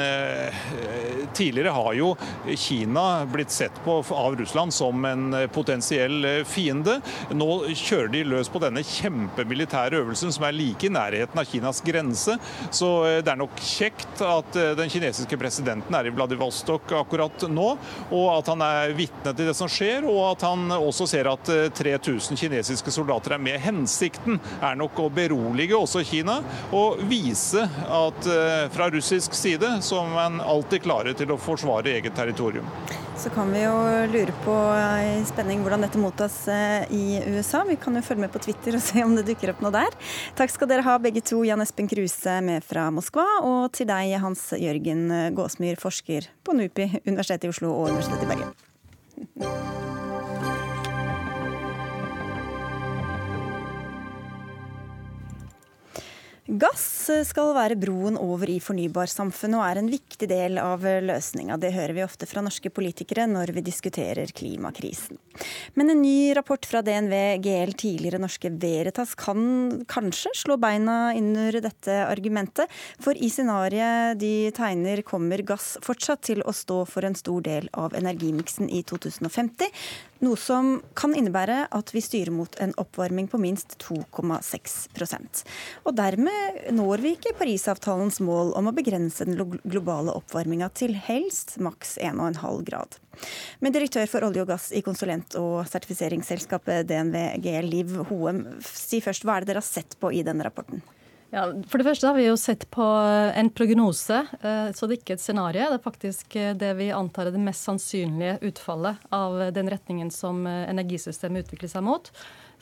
Tidligere har jo Kina blitt sett på av Russland som en potensiell fiende. Nå kjører de løs på denne kjempemilitære øvelsen som er like i nærheten av Kinas grense. Så det er nok kjekt at den kinesiske presidenten er i Vladivostok akkurat nå, og at han er vitne til det som skjer, og at han også ser at 3000 eh, kinesiske soldater er med. Hensikten er nok å berolige også Kina og vise at eh, fra russisk side så er man alltid klare til å forsvare eget territorium. Så kan vi jo lure på i spenning hvordan dette mottas i USA. Vi kan jo følge med på Twitter og se om det dukker opp noe der. Takk skal dere ha begge to, Jan Espen Kruse med fra Moskva, og til deg, Hans Jørgen Gåsmyr, forsker på NUPI, Universitetet i Oslo og Universitetet i Bergen. Gass skal være broen over i fornybarsamfunnet og er en viktig del av løsninga. Det hører vi ofte fra norske politikere når vi diskuterer klimakrisen. Men en ny rapport fra DNV GL, tidligere norske Veritas, kan kanskje slå beina under dette argumentet. For i scenarioet de tegner kommer gass fortsatt til å stå for en stor del av energimiksen i 2050. Noe som kan innebære at vi styrer mot en oppvarming på minst 2,6% Og dermed når vi ikke Parisavtalens mål om å begrense den globale oppvarminga til helst maks 1,5 grad. Men direktør for olje og gass i konsulent- og sertifiseringsselskapet DNV GL, Liv Hoem, si først hva er det dere har sett på i denne rapporten? Ja, for det første har vi jo sett på en prognose, eh, så det er ikke et scenario. Det er faktisk eh, det vi antar er det mest sannsynlige utfallet av den retningen som eh, energisystemet utvikler seg mot.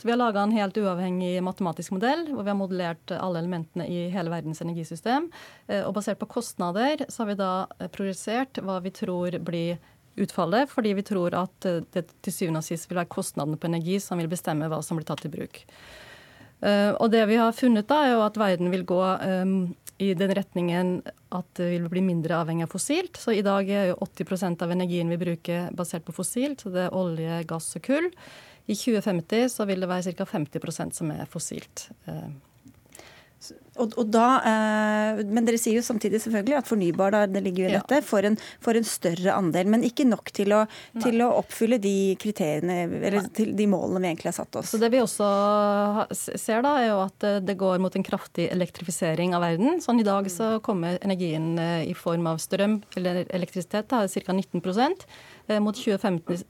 Så Vi har laga en helt uavhengig matematisk modell hvor vi har modellert alle elementene i hele verdens energisystem. Og Basert på kostnader så har vi da projisert hva vi tror blir utfallet, fordi vi tror at det til syvende og sist vil være kostnadene på energi som vil bestemme hva som blir tatt i bruk. Eh, og det vi har funnet, da, er jo at verden vil gå um, i den retningen at det vil bli mindre avhengig av fossilt. Så i dag er jo 80% av energien vi bruker basert på fossilt, så det er olje, gass og kull. I 2050 så vil det være ca. 50% som er fossilt. Og, og da, eh, men dere sier jo samtidig selvfølgelig at fornybar da, det ligger jo i dette, får en, får en, større andel. Men ikke nok til å, til å oppfylle de kriteriene, eller til de målene vi egentlig har satt oss. Så Det vi også ser, da, er jo at eh, det går mot en kraftig elektrifisering av verden. Sånn I dag så kommer energien eh, i form av strøm eller elektrisitet, da, ca. 19 eh, Mot 2050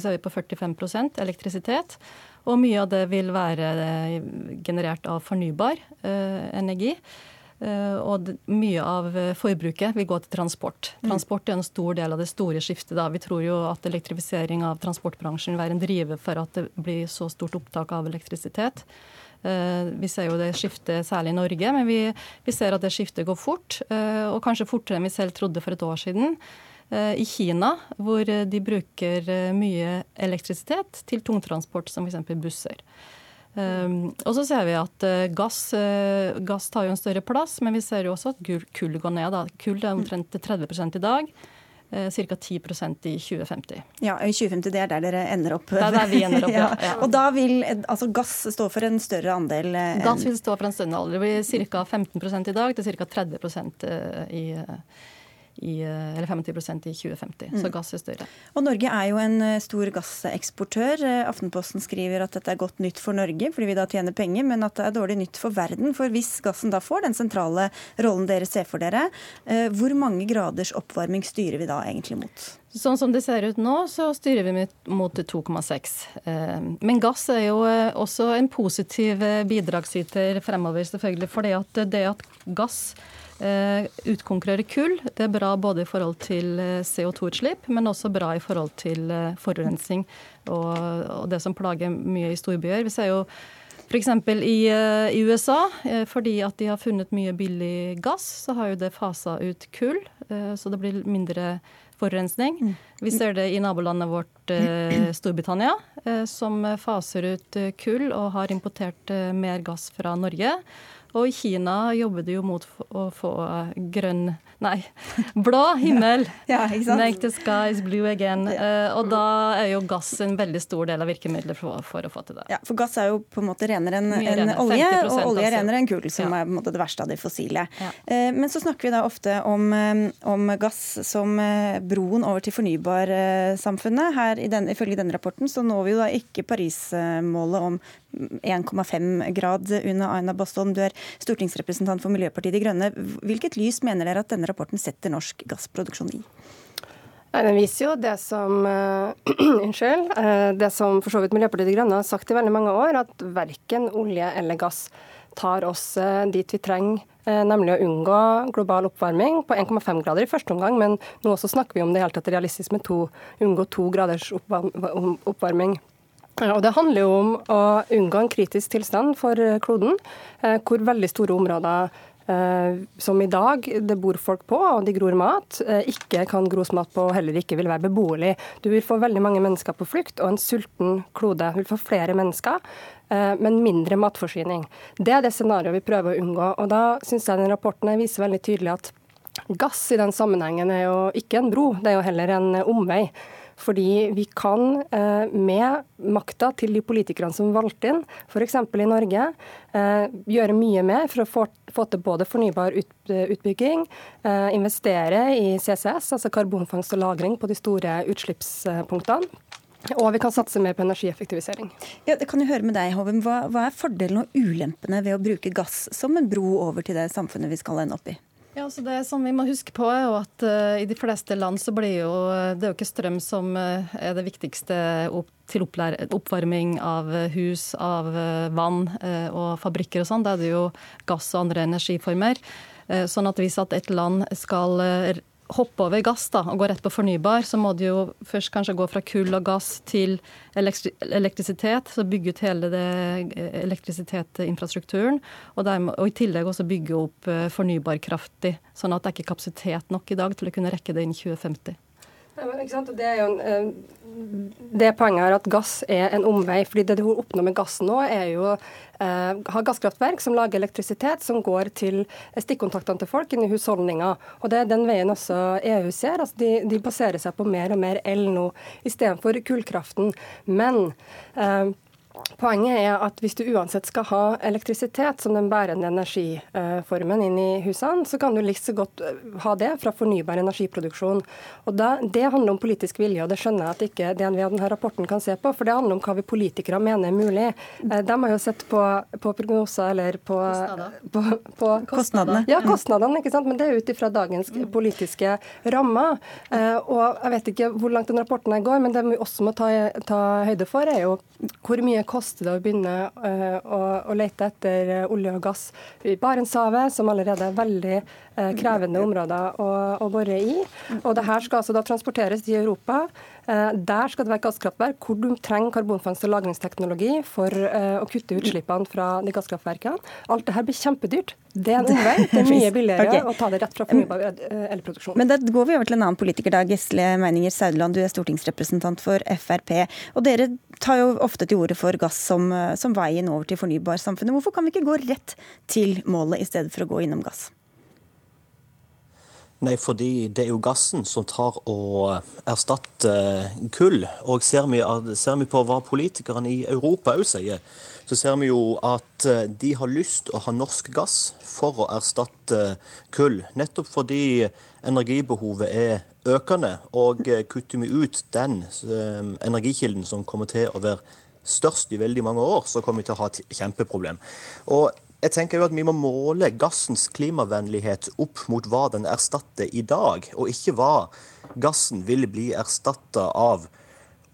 så er vi på 45% elektrisitet. Og mye av det vil være eh, generert av fornybar eh, energi. Eh, og mye av forbruket vil gå til transport. Mm. Transport er en stor del av det store skiftet. Da. Vi tror jo at elektrifisering av transportbransjen vil være en driver for at det blir så stort opptak av elektrisitet. Vi ser jo det skiftet særlig i Norge, men vi, vi ser at det skiftet går fort. Og kanskje fortere enn vi selv trodde for et år siden. Eh, i Kina, hvor eh, de bruker eh, mye elektrisitet til tungtransport, som f.eks. busser. Um, og så ser vi at uh, gass, uh, gass, tar jo en større plass, men vi ser jo også at kull går ned. Da. Kull er omtrent 30% i dag. Uh, Ca. 10% i 2050. Ja, i 2050 det er der dere ender opp. Det er der vi ender opp, ja. ja. Og da vil altså gass stå for en større andel? Gass vil stå for en større andel. Det blir ca. 15% i dag til ca. 30% i i, eh, eller 50 i 2050. Mm. Så gass er større. Og Norge er jo en eh, stor gasseksportør. Eh, Aftenposten skriver at dette er godt nytt for Norge, fordi vi da tjener penger, men at det er dårlig nytt for verden. For hvis gassen da får den sentrale rollen dere ser for dere, hvor mange graders oppvarming styrer vi da egentlig mot? Sånn som det ser ut nå, så styrer vi mot 2,6. Men gass er jo også en positiv bidragsyter fremover, selvfølgelig. For det at gass utkonkurrere kull. Det er bra både i forhold til eh, CO2-utslipp, men også bra i forhold til eh, forurensning og, og det som plager mye i storbyer. Vi ser jo F.eks. I, i USA, fordi at de har funnet mye billig gass, så har jo det fasa ut kull. Så det blir mindre forurensning. Mm. Vi ser det i nabolandet vårt Storbritannia, som faser ut kull og har importert mer gass fra Norge. Og i Kina jobber de jo mot å få grønn Nei, blå himmel. ja, Make the skies blue again. Uh, og da er jo gass en veldig stor del av virkemidlet for, for, å få til det. Ja, For gass er jo på en måte renere enn en olje, og olje er renere enn kull, som ja. er på en måte det verste av de fossile. Ja. Uh, men så snakker vi da ofte om, om gass som broen over til fornybarsamfunnet. Her, i den, Ifølge denne rapporten så når vi jo da ikke Paris-målet om 1,5 grad under Aina Bastholm. Du er stortingsrepresentant for Miljøpartiet De Grønne. Hvilket lys mener dere at denne rapporten setter norsk gassproduksjon i? Den viser jo det som uh, unnskyld, uh, det som for så vidt Miljøpartiet De Grønne har sagt i veldig mange år, at verken olje eller gass tar oss dit vi trenger nemlig å unngå global oppvarming på 1,5 grader i første omgang, men nå også snakker vi om det helt tatt realistisk med to, unngå to graders oppvarming. Og Det handler jo om å unngå en kritisk tilstand for kloden, hvor veldig store områder Eh, som i dag det bor folk på, og de gror mat, eh, ikke kan gros mat på og heller ikke vil være beboelig. Du vil få veldig mange mennesker på flukt og en sulten klode. Du vil få flere mennesker, eh, men mindre matforsyning. Det er det scenarioet vi prøver å unngå. Og da syns jeg den rapporten viser veldig tydelig at gass i den sammenhengen er jo ikke en bro, det er jo heller en omvei. Fordi vi kan eh, med makta til de politikerne som valgte inn, f.eks. i Norge, eh, gjøre mye mer for å få, til både fornybar utbygging, eh, investere i CCS, altså karbonfangst og -lagring på de store utslippspunktene. Og vi kan satse mer på energieffektivisering. Ja, det kan jo høre med deg, Hovem. Hva, hva er fordelen og ulempene ved å bruke gass som en bro over til det samfunnet vi skal ende opp i? Ja, så Det som vi må huske på, er jo at uh, i de fleste land så blir jo det er jo ikke strøm som uh, er det viktigste opp, til oppvarming av hus, av uh, vann og fabrikker og sånn. Da er det jo gass og andre energiformer. Sånn at hvis at et land skal hoppe over gass da, og gå rett på fornybar, så må det jo først kanskje gå fra kull og gass til elektrisitet. Så bygge ut hele det eh, elektrisitetsinfrastrukturen. Og, og i tillegg også bygge opp fornybarkraftig, fornybar kraftig, sånn at det er ikke kapasitet nok i dag til å kunne rekke det innen 2050. Ja, men, det er jo en, eh, det poenget er at gass er en omvei. fordi Det du oppnår med gass nå, er jo å ha gasskraftverk som lager elektrisitet som går til stikkontaktene til folk inn i husholdninger. Og Det er den veien også EU ser. altså De, de baserer seg på mer og mer el nå istedenfor kullkraften. Men eh, Poenget er at hvis du uansett skal ha elektrisitet som den bærende energiformen inn i husene, så kan du like så godt eh, ha det fra fornybar energiproduksjon. Og da, Det handler om politisk vilje, og det skjønner jeg at ikke DNV og denne rapporten kan se på. For det handler om hva vi politikere mener er mulig. Eh, de har jo sett på, på prognoser eller på, på, på Kostnadene. Ja, kostnadene, ikke sant? men det er ut ifra dagens politiske rammer. Eh, og Jeg vet ikke hvor langt den rapporten går, men det vi også må ta, ta høyde for, er jo hvor mye koster det å begynne uh, å, å, lete etter uh, olje og gass i Barentshavet, som allerede er veldig uh, krevende områder å, å, bore i. Og det her skal altså da transporteres i Europa. Der skal det være gasskraftverk hvor du trenger karbonfangst- og lagringsteknologi for å kutte utslippene fra de gasskraftverkene. Alt det her blir kjempedyrt. Det er en omvei. Det er mye billigere okay. å ta det rett fra fornybar elproduksjon. Men da går vi over til en annen politiker, da. Gisle Meininger Saudeland, du er stortingsrepresentant for Frp. Og dere tar jo ofte til orde for gass som, eh, som veien over til fornybarsamfunnet. Hvorfor kan vi ikke gå rett til målet i stedet for å gå innom gass? Nei, fordi det er jo gassen som tar og erstatter kull. Og ser vi, ser vi på hva politikerne i Europa òg sier, så ser vi jo at eh, de har lyst å ha norsk gass for å erstatte kull. Nettopp fordi energibehovet er økende. Og eh, kutter vi ut den eh, energikilden som kommer til å være størst i veldig mange år, så kommer vi til å ha et kjempeproblem. Og jeg tenker jo at Vi må måle gassens klimavennlighet opp mot hva den erstatter i dag, og ikke hva gassen vil bli erstatta av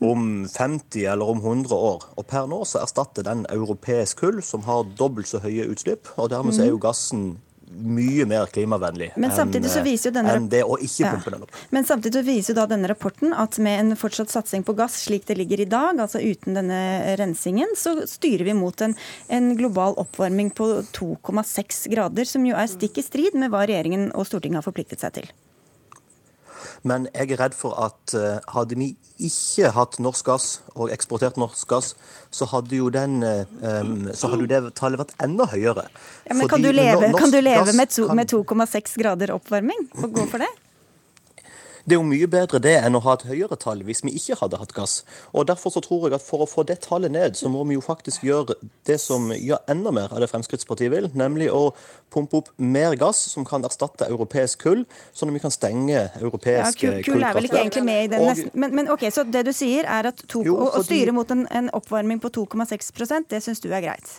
om 50 eller om 100 år. Og Per nå så erstatter den europeisk kull, som har dobbelt så høye utslipp. og Dermed så er jo mm. gassen mye mer klimavennlig enn, enn det å ikke ja. pumpe den opp. Men samtidig så viser jo da denne rapporten at med en fortsatt satsing på gass slik det ligger i dag, altså uten denne rensingen, så styrer vi mot en, en global oppvarming på 2,6 grader, som jo er stikk i strid med hva regjeringen og Stortinget har forpliktet seg til. Men jeg er redd for at uh, hadde vi ikke hatt norsk gass og eksportert norsk gass, så hadde jo den, um, så hadde det tallet vært enda høyere. Ja, men Fordi, kan du leve, kan du leve med 2,6 grader oppvarming og gå for det? Det er jo mye bedre det enn å ha et høyere tall hvis vi ikke hadde hatt gass. Og Derfor så tror jeg at for å få det tallet ned, så må vi jo faktisk gjøre det som gjør enda mer av det Fremskrittspartiet vil, nemlig å pumpe opp mer gass som kan erstatte europeisk kull, sånn at vi kan stenge europeisk ja, kull, kull er vel ikke egentlig med i den nesten, men, men, ok, Så det du sier er at to, jo, fordi, å styre mot en, en oppvarming på 2,6% det syns du er greit?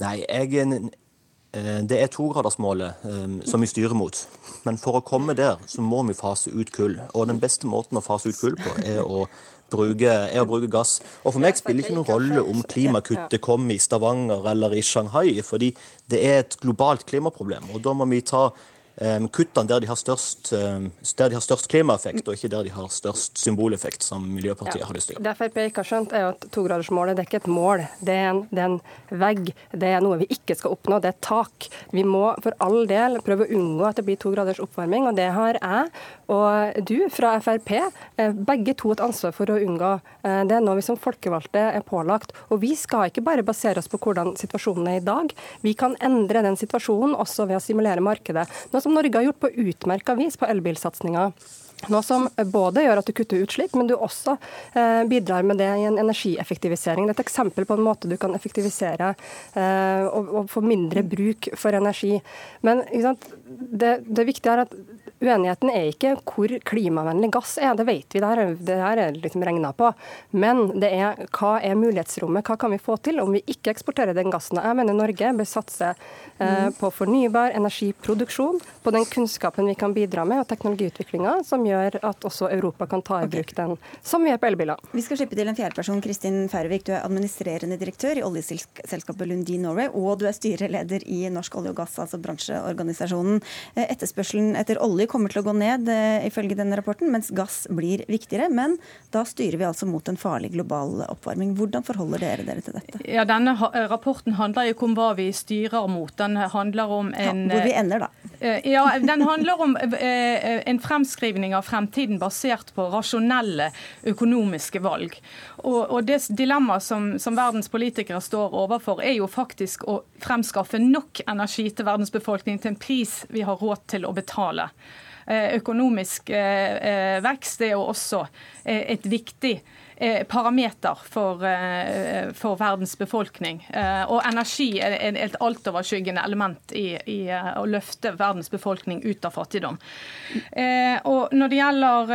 Nei, jeg det er togradersmålet som vi styrer mot. Men for å komme der, så må vi fase ut kull. Og den beste måten å fase ut kull på, er å bruke, er å bruke gass. Og For meg spiller det ikke noen rolle om klimakuttet kommer i Stavanger eller i Shanghai, fordi det er et globalt klimaproblem. Og da må vi ta kuttene der de, størst, der de, har størst, klimaeffekt, og ikke der de har størst symboleffekt, som Miljøpartiet ja. har lyst til. Det Frp ikke har skjønt, er at togradersmålet er ikke et mål, det er, en, det er, en, vegg. Det er noe vi ikke skal oppnå, det er et tak. Vi må for all del prøve å unngå at det blir to graders oppvarming, og det har jeg og du fra Frp eh, begge to et ansvar for å unngå. Eh, det er noe vi som folkevalgte er pålagt. Og vi skal ikke bare basere oss på hvordan situasjonen er i dag. Vi kan endre den situasjonen også ved å simulere markedet. Noe som Norge har gjort på utmerka vis på elbilsatsinga. Noe som både gjør at du kutter utslipp, men du også eh, bidrar med det i en energieffektivisering. Det er et eksempel på en måte du kan effektivisere eh, og, og, få mindre bruk for energi. Men det, det viktige er at Uenigheten er ikke hvor klimavennlig gass er, det vet vi, det her, det her er liksom regna på. Men det er hva er mulighetsrommet, hva kan vi få til om vi ikke eksporterer den gassen. Jeg mener Norge bør satse eh, på fornybar energiproduksjon, på den kunnskapen vi kan bidra med og teknologiutviklinga som gjør at også Europa kan ta i bruk den, som vi gjør på elbiler. Vi skal slippe til en fjerdeperson, Kristin Færøvik. Du er administrerende direktør i oljeselskapet Lundin Norway, og du er styreleder i Norsk olje og gass, altså bransjeorganisasjonen. Eh, etterspørselen etter olje kommer til å gå ned, eh, ifølge denne rapporten, mens gass blir viktigere. Men da styrer vi altså mot en farlig global oppvarming. Hvordan forholder dere dere til dette? Ja, Denne rapporten handler jo ikke om hva vi styrer mot. Den handler om en ja, Hvor vi ender, da. Eh, ja, Den handler om en fremskrivning av fremtiden basert på rasjonelle økonomiske valg. Og, og Det dilemmaet som, som verdens politikere står overfor, er jo faktisk å fremskaffe nok energi til verdens befolkning til en pris vi har råd til å betale. Eh, økonomisk eh, eh, vekst er jo også et viktig parameter for, for, verdens befolkning. Og energi er et altoverskyggende element i, i, å løfte verdens befolkning ut av fattigdom. Og når det gjelder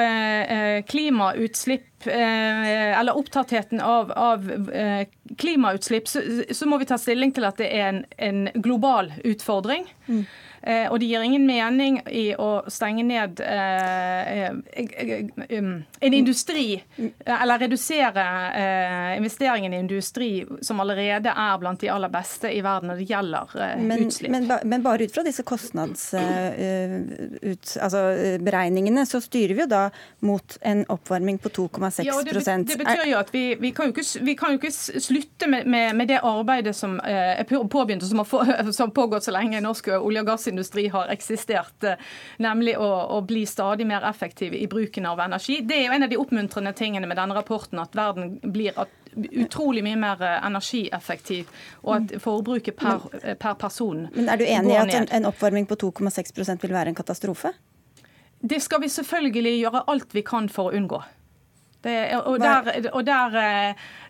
klimautslipp eller opptattheten av, av klimautslipp, så, så, må vi ta stilling til at det er en, en global utfordring. Mm. Eh, og det gir ingen mening i å stenge ned eh, eh, um, en industri, eller redusere investeringen i industri som allerede er blant de aller beste i verden når det gjelder men, utslipp. Men, men, bare ut fra disse kostnadsberegningene, uh, så styrer vi jo da mot en oppvarming på 2,6 ja, det, det betyr jo at vi, vi, kan, jo ikke, vi kan jo ikke slutte med, med, med det arbeidet som er påbegynt og som har pågått så lenge i norsk olje- og gassindustri industri har eksistert, eh, nemlig å, å, bli stadig mer effektiv i bruken av energi. Det er jo en av de oppmuntrende tingene med denne rapporten, at verden blir utrolig mye mer eh, energieffektiv, og at forbruket per, eh, per person Men Er du enig i at en, en oppvarming på 2,6% vil være en katastrofe? Det skal vi selvfølgelig gjøre alt vi kan for å unngå. Det, og der, og der,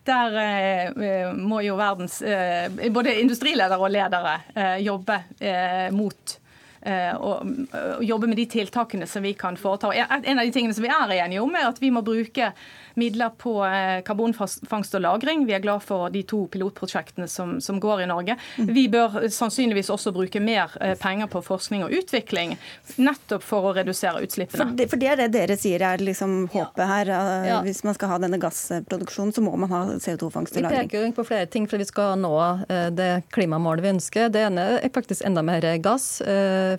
der, må jo verdens både industriledere og ledere jobbe mot og jobbe med de tiltakene som vi kan foreta. En av de tingene som vi er enige om, er at vi må bruke midler på eh, karbonfangst og -lagring. Vi er glad for de to pilotprosjektene som, som går i Norge. Mm. Vi bør sannsynligvis også bruke mer eh, penger på forskning og utvikling, nettopp for å redusere utslippene. For det, for det er det dere sier er liksom håpet her. Ja. Hvis man skal ha denne gassproduksjonen, så må man ha CO2-fangst og -lagring. Vi peker jo på flere ting for vi skal nå eh, det klimamålet vi ønsker. Det ene er faktisk enda mer gass,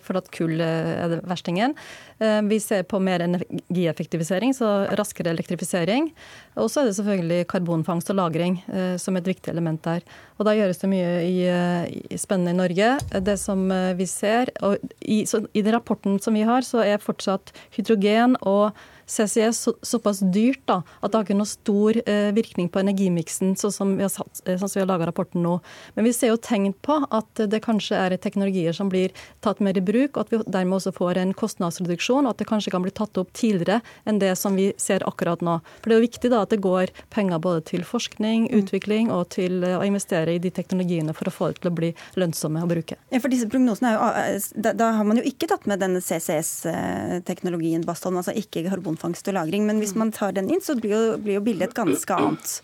for at kull er det verstingen. Eh, vi ser på mer energieffektivisering, så raskere elektrifisering. Og så er det selvfølgelig karbonfangst og -lagring eh, som et viktig element der. Og da gjøres det mye i, eh, i spennende i Norge. Det som vi ser, og i, i den rapporten som vi har, så er fortsatt hydrogen og CCS så, såpass dyrt da, at det har ikke noe stor eh, virkning på energimiksen, sånn som vi har, satt, eh, sånn som vi har laga rapporten nå. Men vi ser jo tegn på at det kanskje er teknologier som blir tatt mer i bruk, og at vi dermed også får en kostnadsreduksjon, og at det kanskje kan bli tatt opp tidligere enn det som vi ser akkurat nå. For Det er jo viktig da at det går penger både til forskning, mm. utvikling og til eh, å investere i de teknologiene for å få det til å bli lønnsomme å bruke. Ja, for disse prognosene er jo, da, da har man jo ikke tatt med denne CCS-teknologien, Bastholm, altså ikke karbon karbonfangst og -lagring. Men hvis man tar den inn, så blir jo, blir jo bildet et ganske annet.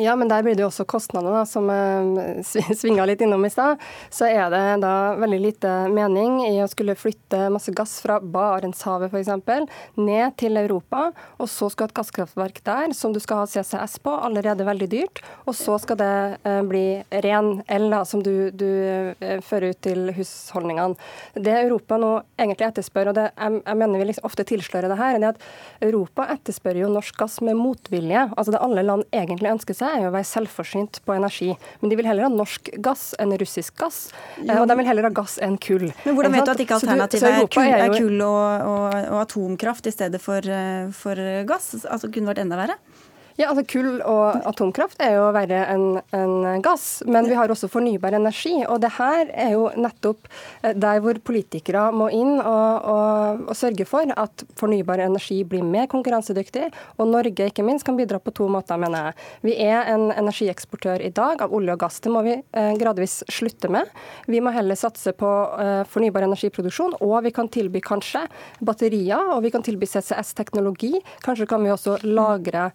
Ja, men der blir det jo også kostnader, da, som eh, svinga litt innom i stad. Så er det da veldig lite mening i å skulle flytte masse gass fra Barentshavet f.eks. ned til Europa, og så skal et gasskraftverk der som du skal ha CCS på, allerede veldig dyrt. Og så skal det eh, bli ren el da, som du, du eh, fører ut til husholdningene. Det Europa nå egentlig etterspør, og det, jeg, jeg mener vi liksom ofte tilslører det her, er at Europa etterspør jo norsk gass med motvilje. Altså det alle land egentlig ønsker seg er jo å være selvforsynt på energi. Men de vil heller ha norsk gass enn russisk gass. Eh, og de vil heller ha gass enn kull. Men hvordan vet du at ikke alternativet er kull, er kull og, og, og, atomkraft i stedet for, eh, for gass? Altså kunne vært enda verre? Ja, altså Kull og atomkraft er jo verre enn en gass, men vi har også fornybar energi. og det her er jo nettopp eh, der hvor politikere må inn og, og, og sørge for at fornybar energi blir mer konkurransedyktig. Og Norge ikke minst kan bidra på to måter, mener jeg. Vi er en energieksportør i dag av olje og gass. Det må vi eh, gradvis slutte med. Vi må heller satse på eh, fornybar energiproduksjon, og vi kan tilby kanskje batterier, og vi kan tilby CCS-teknologi. Kanskje kan vi også lagre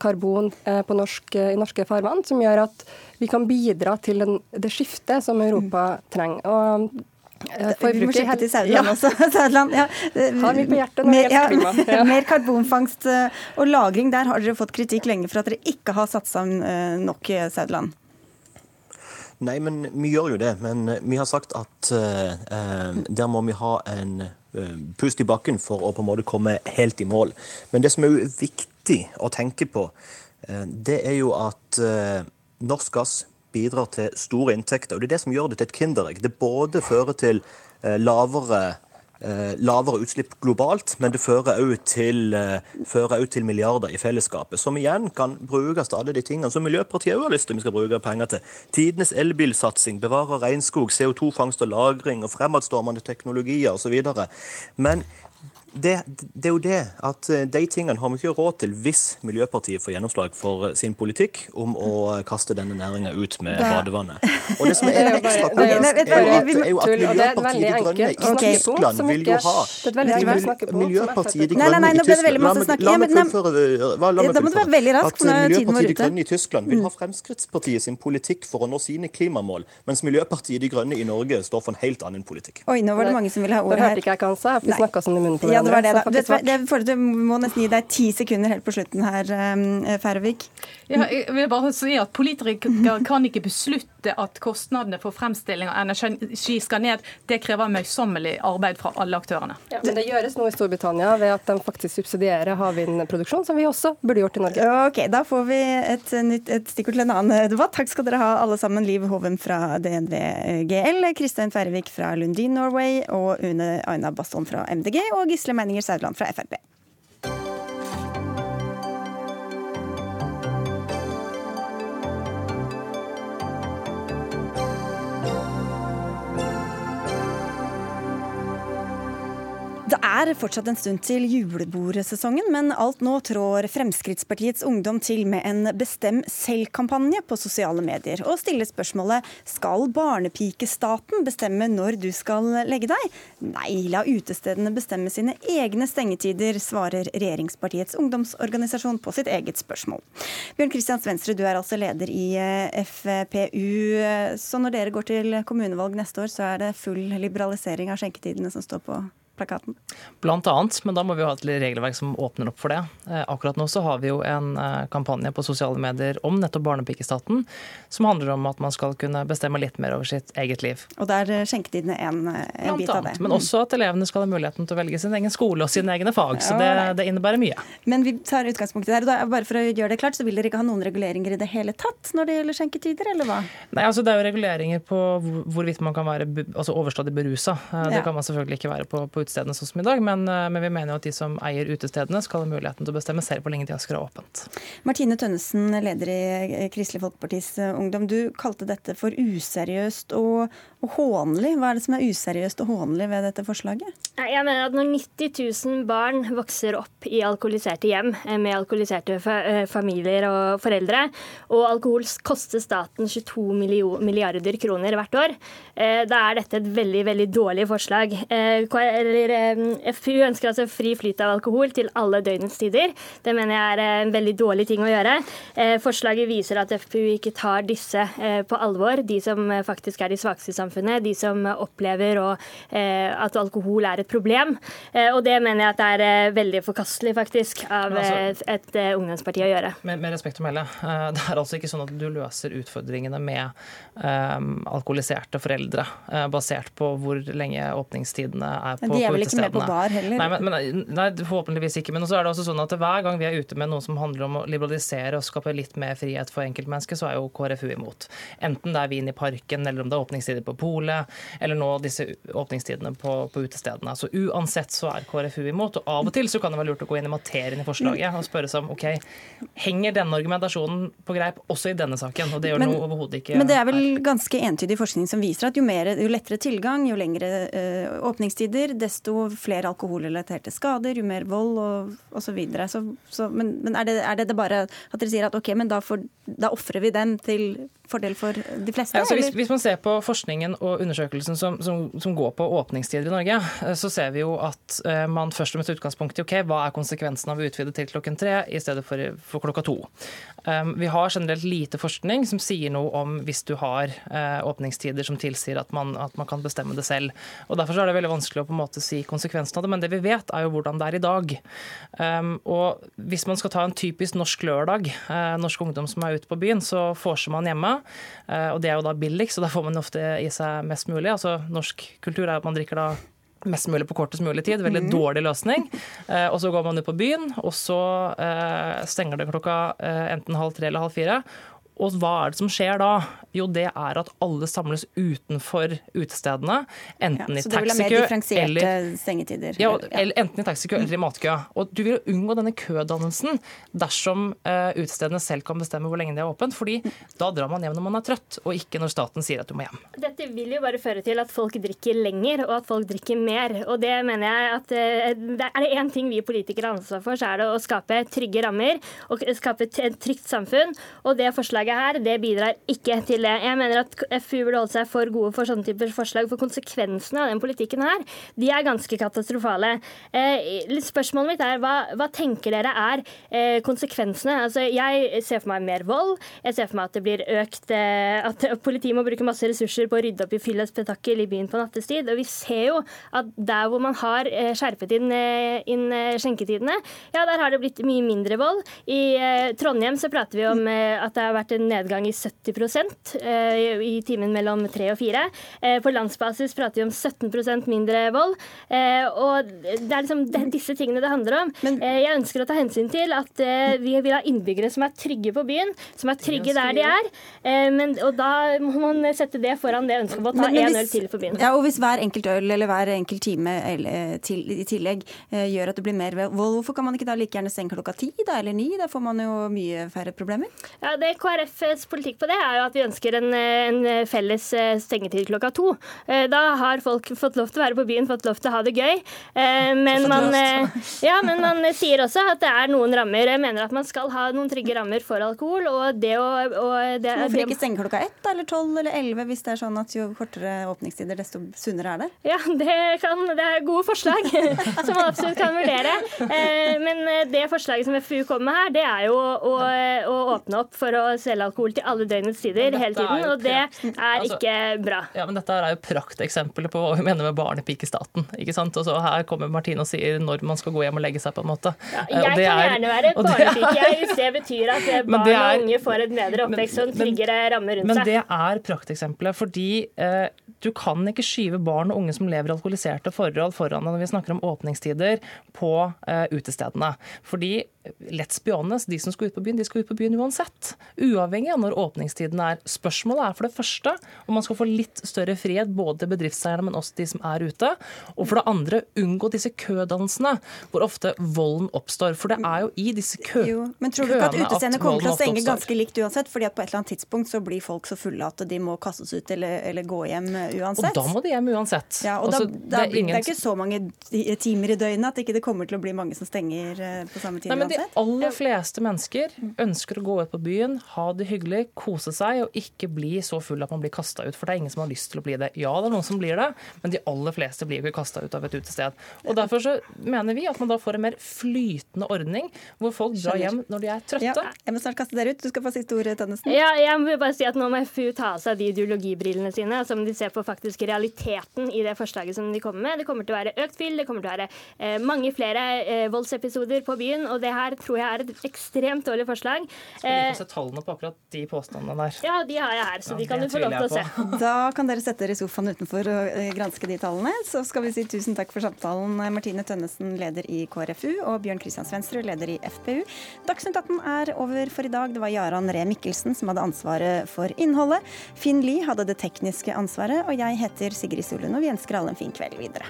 karbon eh, norsk, eh, i norske farvann, som gjør at vi kan bidra til den, det skiftet som Europa trenger. Og eh, vi må sjekke til Saudeland ja. også. Saudland, ja. Har mye på hjertet når det gjelder klima. Ja. Mer karbonfangst og -lagring. Der har dere fått kritikk lenge for at dere ikke har satt sammen nok Saudeland. Nei, men vi gjør jo det. Men vi har sagt at eh, der må vi ha en pust i bakken for å på en måte komme helt i mål. Men det som er viktig viktig å tenke på, eh, det er jo at eh, norsk gass bidrar til store inntekter. og Det er det som gjør det til et kinderegg. Det både fører til eh, lavere, lavere utslipp globalt, men det fører òg til, til, milliarder i fellesskapet. Som igjen kan brukes til alle de tingene som Miljøpartiet òg har lyst til vi skal bruke penger til. Tidenes elbilsatsing, bevare regnskog, CO2-fangst og -lagring og fremadstormende teknologier osv. Men det, det, er jo det at eh, de tingene har vi ikke råd til hvis Miljøpartiet får gjennomslag for eh, sin politikk om å kaste denne næringa ut med badevannet. Og det som er ekstra komisk, er jo at, er jo at Miljøpartiet De Grønne i Tyskland vil jo ha Miljøpartiet De Grønne i Tyskland. La meg fullføre. At rask når Miljøpartiet De Grønne i Tyskland vil ha Fremskrittspartiet sin politikk for å nå sine klimamål, mens Miljøpartiet De Grønne i Norge står for en helt annen politikk. Oi, nå var det mange som ville ha ordet her. Det hørte ikke jeg hva han sa, vi snakka sånn i munnen på ja, det var det, da. Det, det, må nesten gi deg ti sekunder helt på slutten her, eh, Færøvik. Ja, jeg vil bare si at Politikere kan ikke beslutte at kostnadene for fremstilling av energi skal ned. Det krever møysommelig arbeid fra alle aktørene. Ja, men det gjøres nå i Storbritannia ved at de faktisk subsidierer havvindproduksjon, som vi også burde gjort i Norge. Ok, Da får vi et, nytt, et stikkord til en annen debatt. Takk skal dere ha alle sammen. Liv Hoven fra DNV GL, Kristein Færøvik fra Lundin Norway og Une Aina Baston fra MDG og Gisle Meininger Saudland fra Frp. Er fortsatt en stund til julebordsesongen, men alt nå trår Fremskrittspartiets ungdom til med en Bestem selv-kampanje på sosiale medier, og stiller spørsmålet skal barnepikestaten bestemme når du skal legge deg? Nei, la utestedene bestemme sine egne stengetider, svarer regjeringspartiets ungdomsorganisasjon på sitt eget spørsmål. Bjørn Kristian Svensrud, du er altså leder i eh, FPU. Så når dere går til kommunevalg neste år, så er det full liberalisering av skjenketidene som står på plakaten? Blant annet, men da må vi ha et regelverk som åpner opp for det. Eh, akkurat nå så har vi jo en eh, kampanje på sosiale medier om nettopp barnepikestaten, som handler om at man skal kunne bestemme litt mer over sitt eget liv. Og der er skjenketidene en, en bit av det. Men også at elevene skal ha muligheten til å velge sin egen skole og sine egne fag. Så det, det innebærer mye. Men vi tar utgangspunktet der. og da, Bare for å gjøre det klart, så vil dere ikke ha noen reguleringer i det hele tatt når det gjelder skjenketider, eller hva? Nei, altså det er jo reguleringer på hvorvidt man kan være altså overstadig berusa. Eh, det kan man selvfølgelig ikke være på, på utestedene sånn som i dag, men, eh, men, vi mener jo at de som eier utestedene skal ha muligheten til å bestemme selv hvor lenge de skal ha åpent. Martine Tønnesen, leder i Kristelig Folkepartis eh, Ungdom. Du kalte dette for useriøst og, og hånlig. Hva er det som er useriøst og hånlig ved dette forslaget? Jeg mener at når 90 000 barn vokser opp i alkoholiserte hjem eh, med alkoholiserte familier og foreldre, og alkohol koster staten 22 milliarder kroner hvert år, da er dette et veldig veldig dårlig forslag. FPU ønsker altså fri flyt av alkohol til alle døgnets tider. Det mener jeg er en veldig dårlig ting å gjøre. Forslaget viser at FPU ikke tar disse på alvor, de som faktisk er de svakeste i samfunnet, de som opplever at alkohol er et problem. Og det mener jeg at det er veldig forkastelig, faktisk, av altså, et ungdomsparti å gjøre. Med, med respekt å melde, det er altså ikke sånn at du løser utfordringene med um, alkoholiserte foreldre basert på hvor lenge åpningstidene er på, utestedene. De er vel ikke med på bar heller? Nei, men, men, nei, forhåpentligvis ikke. Men så er det også sånn at hver gang vi er ute med noe som handler om å liberalisere og skape litt mer frihet for enkeltmennesket, så er jo KrFU imot. Enten det er vin i parken, eller om det er åpningstider på polet, eller nå disse åpningstidene på, på utestedene. Så uansett så er KrFU imot. Og av og til så kan det være lurt å gå inn i materien i forslaget og spørre seg om OK, henger denne argumentasjonen på greip også i denne saken? Og det gjør men, noe overhodet ikke Men det er vel ganske entydig forskning som viser at jo, mer, jo lettere tilgang, jo lengre ø, åpningstider, desto flere alkoholrelaterte skader, jo mer vold og osv. Så videre. så, så, men, men er, det, er, det, bare at dere sier at OK, men da, får, da ofrer vi den til fordel for de fleste? Ja, hvis, hvis, man ser på forskningen og undersøkelsen som, som, som, går på åpningstider i Norge, eh, så ser vi jo at uh, man først og fremst utgangspunkt i ok, hva er konsekvensen av å utvide til klokken tre i stedet for, for klokka to. Um, vi har generelt lite forskning som sier noe om hvis du har uh, åpningstider som tilsier at man, at man, kan bestemme det selv. Og Derfor er det veldig vanskelig å på en måte si konsekvensen av det, men det vi vet er jo hvordan det er i dag. Um, og Hvis man skal ta en typisk norsk lørdag, uh, norsk ungdom som er ute på byen, så vorser man hjemme. Uh, og Det er jo da billigst, så da får man ofte i seg mest mulig. Altså Norsk kultur er at man drikker da mest mulig på kortest mulig tid. Veldig mm. dårlig løsning. Eh, og så går man ut på byen, og så eh, stenger det klokka eh, enten halv tre eller halv fire. Og hva er det som skjer da? Jo, det er at alle samles utenfor utestedene. Enten ja, i taxikø eller det stengetider? Ja, eller enten i taxikø eller i matkø. Og du vil unngå denne kødannelsen dersom uh, utestedene selv kan bestemme hvor lenge de er åpent, fordi da drar man hjem når man er trøtt, og ikke når staten sier at du må hjem. Dette vil jo bare føre til at folk drikker lenger, og at folk drikker mer. Og det mener jeg at uh, er det én ting vi politikere har ansvar for, så er det å skape trygge rammer og skape et trygt samfunn. Og det forslaget forslaget her det bidrar ikke til det. Jeg mener at FU burde holde seg for gode for sånne typer forslag, for konsekvensene av den politikken her, de er ganske katastrofale. Eh, spørsmålet mitt er hva, hva tenker dere er eh, konsekvensene? Altså, jeg ser for meg mer vold. Jeg ser for meg at det blir økt eh, At politiet må bruke masse ressurser på å rydde opp i fyll og spetakkel i byen på nattestid. Og vi ser jo at der hvor man har eh, skjerpet inn, eh, inn eh, skjenketidene, ja, der har det blitt mye mindre vold. I Trondheim så prater vi om at det har vært en nedgang i 70 eh, i timen mellom tre og fire. Eh, på landsbasis prater vi om 17% mindre vold. Eh, og det er liksom disse tingene det handler om. Jeg ønsker å ta hensyn til at vi vil ha innbyggere som er trygge på byen, som er trygge der de er. Men, og da må man sette det foran det ønsket om å ta én øl til på byen. Ja, og Hvis hver enkelt øl eller hver enkelt time til, i tillegg gjør at det blir mer vold, hvorfor kan man ikke da like gjerne stenge klokka ti da, eller ni? Da får man jo mye færre problemer. Ja, det KrF KrFs politikk på det er jo at vi ønsker en, en, felles eh, stengetid klokka to. Eh, da har folk fått lov til å være på byen, fått lov til å ha det gøy. Eh, men man, ja, men man sier også at det er noen rammer. Jeg mener at man skal ha noen trygge rammer for alkohol. og det å... Og det, Hvorfor ikke stenge klokka ett eller tolv eller elleve hvis det er sånn at jo kortere åpningstider, desto sunnere er det? Ja, det, kan, det er gode forslag som man absolutt kan vurdere. Men det forslaget som FU kommer med her, det er jo å, å åpne opp for å selge alkohol til alle døgnets tider hele tiden, og det er altså, ikke bra. Ja, men Dette er jo prakteksempler på hva vi mener med barnepikestaten. ikke sant? Og så Her kommer Martine og sier når man skal gå hjem og legge seg, på en måte. Ja, jeg kan er, gjerne være barnepike hvis det betyr at barn er, og unge får et bedre oppvekst og en tryggere ramme rundt men seg. Men det er prakteksempelet, fordi eh, du kan ikke skyve barn og unge som lever i alkoholiserte forhold foran deg når vi snakker om åpningstider på eh, utestedene. Fordi let's be honest, de som skal ut på byen, de skal ut på byen uansett. Uavhengig av når åpningstiden er. Spørsmålet er for det første om man skal få litt større frihet både bedriftseierne, men også de som er ute. Og for det andre unngå disse kødansene hvor ofte volden oppstår. For det er jo i disse kø jo, Men tror du ikke at utestedene kommer til å stenge ganske likt uansett? fordi at på et eller annet tidspunkt så blir folk så fulle at de må kastes ut eller, eller gå hjem uansett? Og da må de hjem uansett. Ja, og altså, da, det, er ingen... det, er ikke så mange timer i døgnet at ikke det kommer til å bli mange som stenger eh, på samme tid. Nei. De aller fleste mennesker ønsker å gå ut på byen, ha det hyggelig, kose seg og ikke bli så full at man blir kasta ut. For det er ingen som har lyst til å bli det. Ja, det er noen som blir det, men de aller fleste blir ikke kasta ut av et utested. Og Derfor så mener vi at man da får en mer flytende ordning, hvor folk drar hjem når de er trøtte. Ja, jeg må snart kaste dere ut. Du skal få siste ordet, Tønnesen. Ja, jeg må bare si at Nå må FU ta av seg de ideologibrillene sine, som de ser på faktisk realiteten i det forslaget som de kommer med. Det kommer til å være økt fyll, det kommer til å være eh, mange flere eh, voldsepisoder på byen. og Det her tror jeg er et ekstremt dårlig forslag. Skal vi få se tallene på akkurat de påstandene der? Ja, de har jeg her, så ja, de kan du få lov til å se. Da kan dere sette dere i sofaen utenfor og eh, granske de tallene. Så skal vi si tusen takk for samtalen, Martine Tønnesen, leder i KrFU, og Bjørn Kristian Svendsrud, leder i FPU. Dagsnytt 18 er over for i dag. Det var Jaran Ree Mikkelsen som hadde ansvaret for innholdet. Finn Lie hadde det tekniske ansvaret, og jeg heter Sigrid Solund, og vi ønsker alle en fin kveld videre.